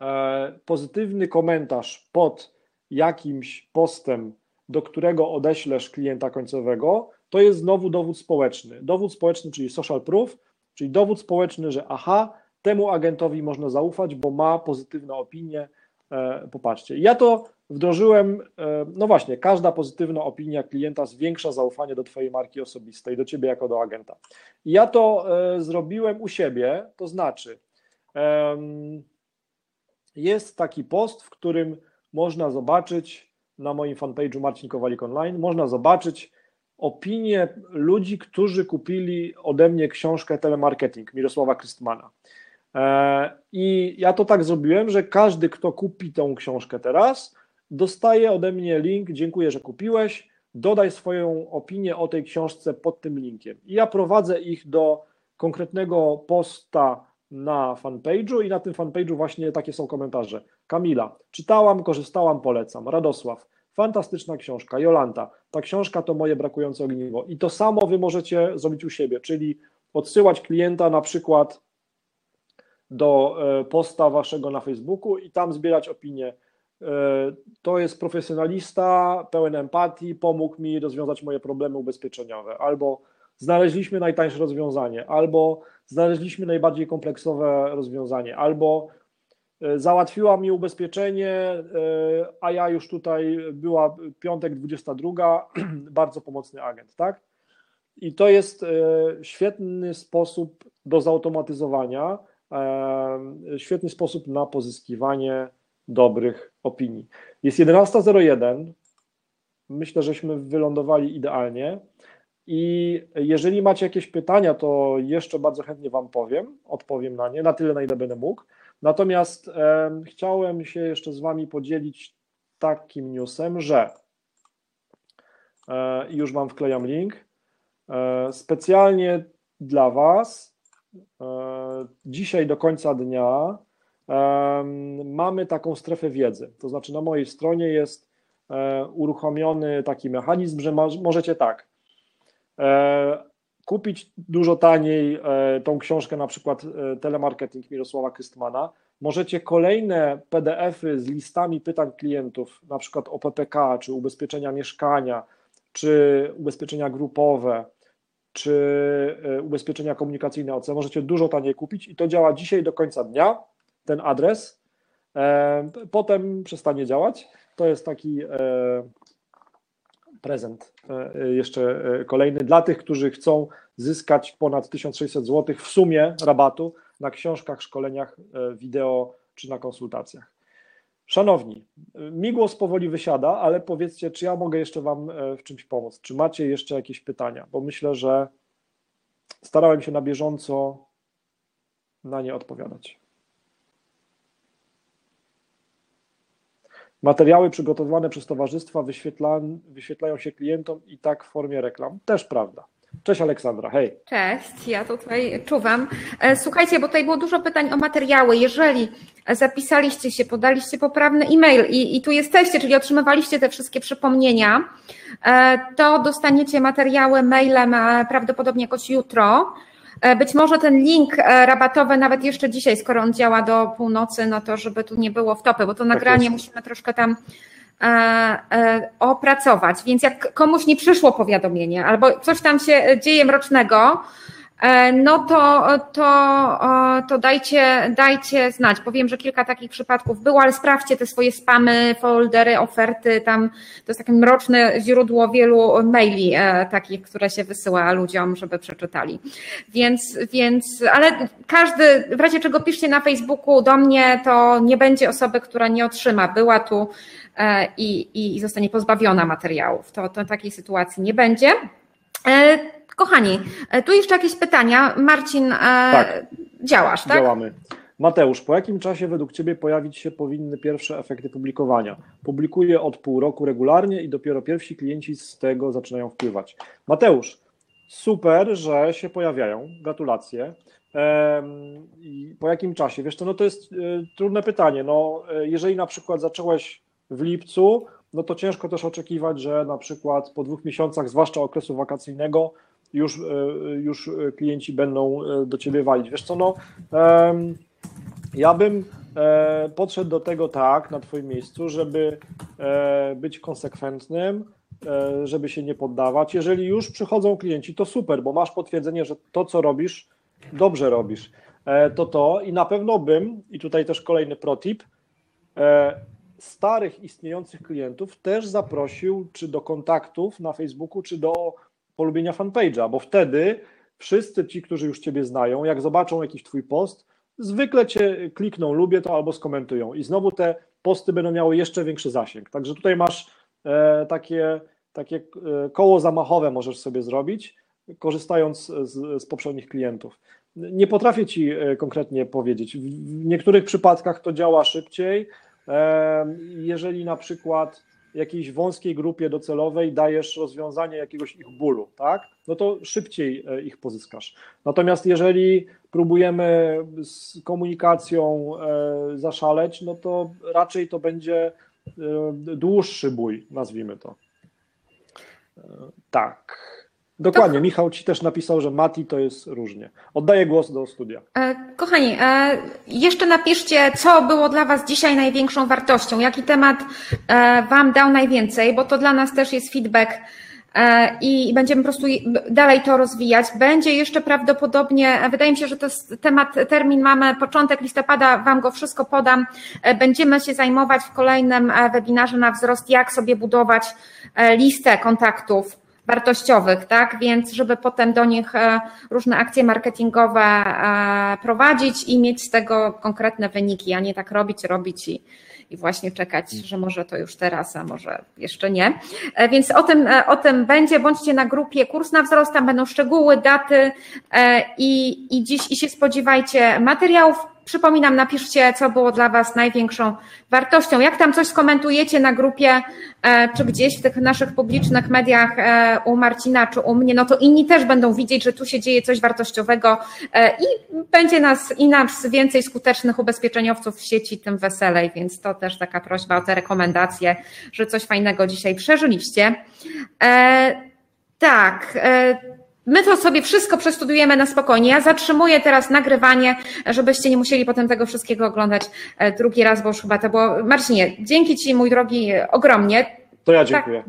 E, pozytywny komentarz pod jakimś postem, do którego odeślesz klienta końcowego, to jest znowu dowód społeczny. Dowód społeczny, czyli social proof, czyli dowód społeczny, że aha, temu agentowi można zaufać, bo ma pozytywne opinie. E, popatrzcie. Ja to wdrożyłem, e, no właśnie, każda pozytywna opinia klienta zwiększa zaufanie do Twojej marki osobistej, do Ciebie jako do agenta. ja to zrobiłem u siebie, to znaczy, jest taki post, w którym można zobaczyć na moim fanpage'u Marcin Kowalik Online, można zobaczyć opinie ludzi, którzy kupili ode mnie książkę Telemarketing Mirosława Krystmana. E, I ja to tak zrobiłem, że każdy, kto kupi tą książkę teraz, dostaje ode mnie link, dziękuję, że kupiłeś, dodaj swoją opinię o tej książce pod tym linkiem. I ja prowadzę ich do konkretnego posta na fanpage'u i na tym fanpage'u właśnie takie są komentarze. Kamila, czytałam, korzystałam, polecam. Radosław, fantastyczna książka. Jolanta, ta książka to moje brakujące ogniwo. I to samo wy możecie zrobić u siebie, czyli odsyłać klienta na przykład do e, posta waszego na Facebooku i tam zbierać opinie. E, to jest profesjonalista, pełen empatii, pomógł mi rozwiązać moje problemy ubezpieczeniowe. Albo znaleźliśmy najtańsze rozwiązanie, albo znaleźliśmy najbardziej kompleksowe rozwiązanie, albo e, załatwiła mi ubezpieczenie, e, a ja już tutaj była piątek 22, bardzo pomocny agent, tak? I to jest e, świetny sposób do zautomatyzowania, świetny sposób na pozyskiwanie dobrych opinii. Jest 11.01. Myślę, żeśmy wylądowali idealnie. I jeżeli macie jakieś pytania, to jeszcze bardzo chętnie Wam powiem, odpowiem na nie, na tyle, na ile będę mógł. Natomiast e, chciałem się jeszcze z Wami podzielić takim newsem, że e, już Wam wklejam link. E, specjalnie dla Was e, dzisiaj do końca dnia mamy taką strefę wiedzy. To znaczy na mojej stronie jest e, uruchomiony taki mechanizm, że możecie tak kupić dużo taniej e, tą książkę, na przykład Telemarketing Mirosława Krystmana. Możecie kolejne PDFy z listami pytań klientów, na przykład o PPK, czy ubezpieczenia mieszkania, czy ubezpieczenia grupowe, czy ubezpieczenia komunikacyjne OC, możecie dużo taniej kupić i to działa dzisiaj do końca dnia ten adres, e, potem przestanie działać. To jest taki e, prezent e, jeszcze kolejny dla tych, którzy chcą zyskać ponad 1600 zł w sumie rabatu na książkach, szkoleniach, wideo czy na konsultacjach. Szanowni, mi głos powoli wysiada, ale powiedzcie, czy ja mogę jeszcze Wam w czymś pomóc? Czy macie jeszcze jakieś pytania? Bo myślę, że starałem się na bieżąco na nie odpowiadać. Materiały przygotowane przez towarzystwa wyświetla, wyświetlają się klientom i tak w formie reklam. Też prawda. Cześć Aleksandra, hej. Cześć, ja tutaj czuwam. E, słuchajcie, bo tutaj było dużo pytań o materiały. Jeżeli zapisaliście się, podaliście poprawny e-mail i, i tu jesteście, czyli otrzymywaliście te wszystkie przypomnienia, e, to dostaniecie materiały mailem e, prawdopodobnie jakoś jutro. E, być może ten link e, rabatowy nawet jeszcze dzisiaj, skoro on działa do północy, no to żeby tu nie było wtopy, bo to tak nagranie musimy troszkę tam e, opracować. Więc jak komuś nie przyszło powiadomienie albo coś tam się dzieje mrocznego, no to, to, to dajcie, dajcie znać. Powiem, że kilka takich przypadków było, ale sprawdźcie te swoje spamy, foldery, oferty. Tam to jest takie mroczne źródło wielu maili e, takich, które się wysyła ludziom, żeby przeczytali. Więc, więc, ale każdy, w razie czego piszcie na Facebooku do mnie, to nie będzie osoby, która nie otrzyma. Była tu e, i, i zostanie pozbawiona materiałów. To, to takiej sytuacji nie będzie. Kochani, e, tu jeszcze jakieś pytania. Marcin, e, tak. działasz, tak? Działamy. Mateusz, po jakim czasie według Ciebie pojawić się powinny pierwsze efekty publikowania? Publikuję od pół roku regularnie i dopiero pierwsi klienci z tego zaczynają wpływać. Mateusz, super, że się pojawiają. Gratulacje. I po jakim czasie? Wiesz, to, no to jest e, trudne pytanie. No, jeżeli na przykład zacząłeś w lipcu, no to ciężko też oczekiwać, że na przykład po dwóch miesiącach, zwłaszcza okresu wakacyjnego, już, e, już klienci będą e, do ciebie walić. Wiesz co, no, ja bym e, podszedł do tego tak na twoim miejscu, żeby być konsekwentnym, żeby się nie poddawać. Jeżeli już przychodzą klienci, to super, bo masz potwierdzenie, że to, co robisz, dobrze robisz. To to i na pewno bym, i tutaj też kolejny protip, starych istniejących klientów też zaprosił, czy do kontaktów na Facebooku, czy do polubienia fanpage'a, bo wtedy wszyscy ci, którzy już Ciebie znają, jak zobaczą jakiś Twój post, zwykle Cię klikną, lubię to albo skomentują i znowu te posty będą miały jeszcze większy zasięg. Także tutaj masz e, takie, takie e, koło zamachowe możesz sobie zrobić, korzystając z, z poprzednich klientów. Nie potrafię Ci e, konkretnie powiedzieć. W niektórych przypadkach to działa szybciej. Jeżeli na przykład jakiejś wąskiej grupie docelowej dajesz rozwiązanie jakiegoś ich bólu, tak? No to szybciej e, ich pozyskasz. Natomiast jeżeli próbujemy z komunikacją e, zaszaleć, no to raczej to będzie e, dłuższy bój, nazwijmy to. Tak. Dokładnie, to... Michał ci też napisał, że Mati to jest różnie. Oddaję głos do studia. E, kochani, e, jeszcze napiszcie, co było dla Was dzisiaj największą wartością, jaki temat e, Wam dał najwięcej, bo to dla nas też jest feedback i będziemy po prostu dalej to rozwijać. Będzie jeszcze prawdopodobnie, wydaje mi się, że to jest temat, termin mamy początek listopada, Wam go wszystko podam. Będziemy się zajmować w kolejnym webinarze na wzrost, jak sobie budować listę kontaktów wartościowych, tak? Więc żeby potem do nich różne akcje marketingowe prowadzić i mieć z tego konkretne wyniki, a nie tak robić, robić i, i właśnie czekać, że może to już teraz, a może jeszcze nie. E, więc o tym, e, o tym będzie. Bądźcie na grupie Kurs na wzrost, tam będą szczegóły, daty e, i, i dziś i się spodziewajcie materiałów Przypominam, napiszcie, co było dla Was największą wartością. Jak tam coś skomentujecie na grupie, e, czy gdzieś w tych naszych publicznych mediach e, u Marcina, czy u mnie, no to inni też będą widzieć, że tu się dzieje coś wartościowego e, i będzie nas i nas więcej skutecznych ubezpieczeniowców w sieci, tym weselej, więc to też taka prośba o te rekomendacje, że coś fajnego dzisiaj przeżyliście. Tak. My to sobie wszystko przestudujemy na spokojnie. Ja zatrzymuję teraz nagrywanie, żebyście nie musieli potem tego wszystkiego oglądać e, drugi raz, bo już chyba to było. Marcinie, dzięki Ci, mój drogi, ogromnie. To ja dziękuję.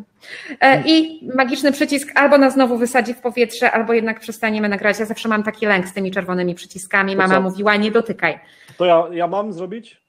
Tak. I magiczny przycisk albo nas znowu wysadzi w powietrze, albo jednak przestaniemy nagrać. Ja zawsze mam taki lęk z tymi czerwonymi przyciskami. Mama mówiła, nie dotykaj. To ja, ja mam zrobić?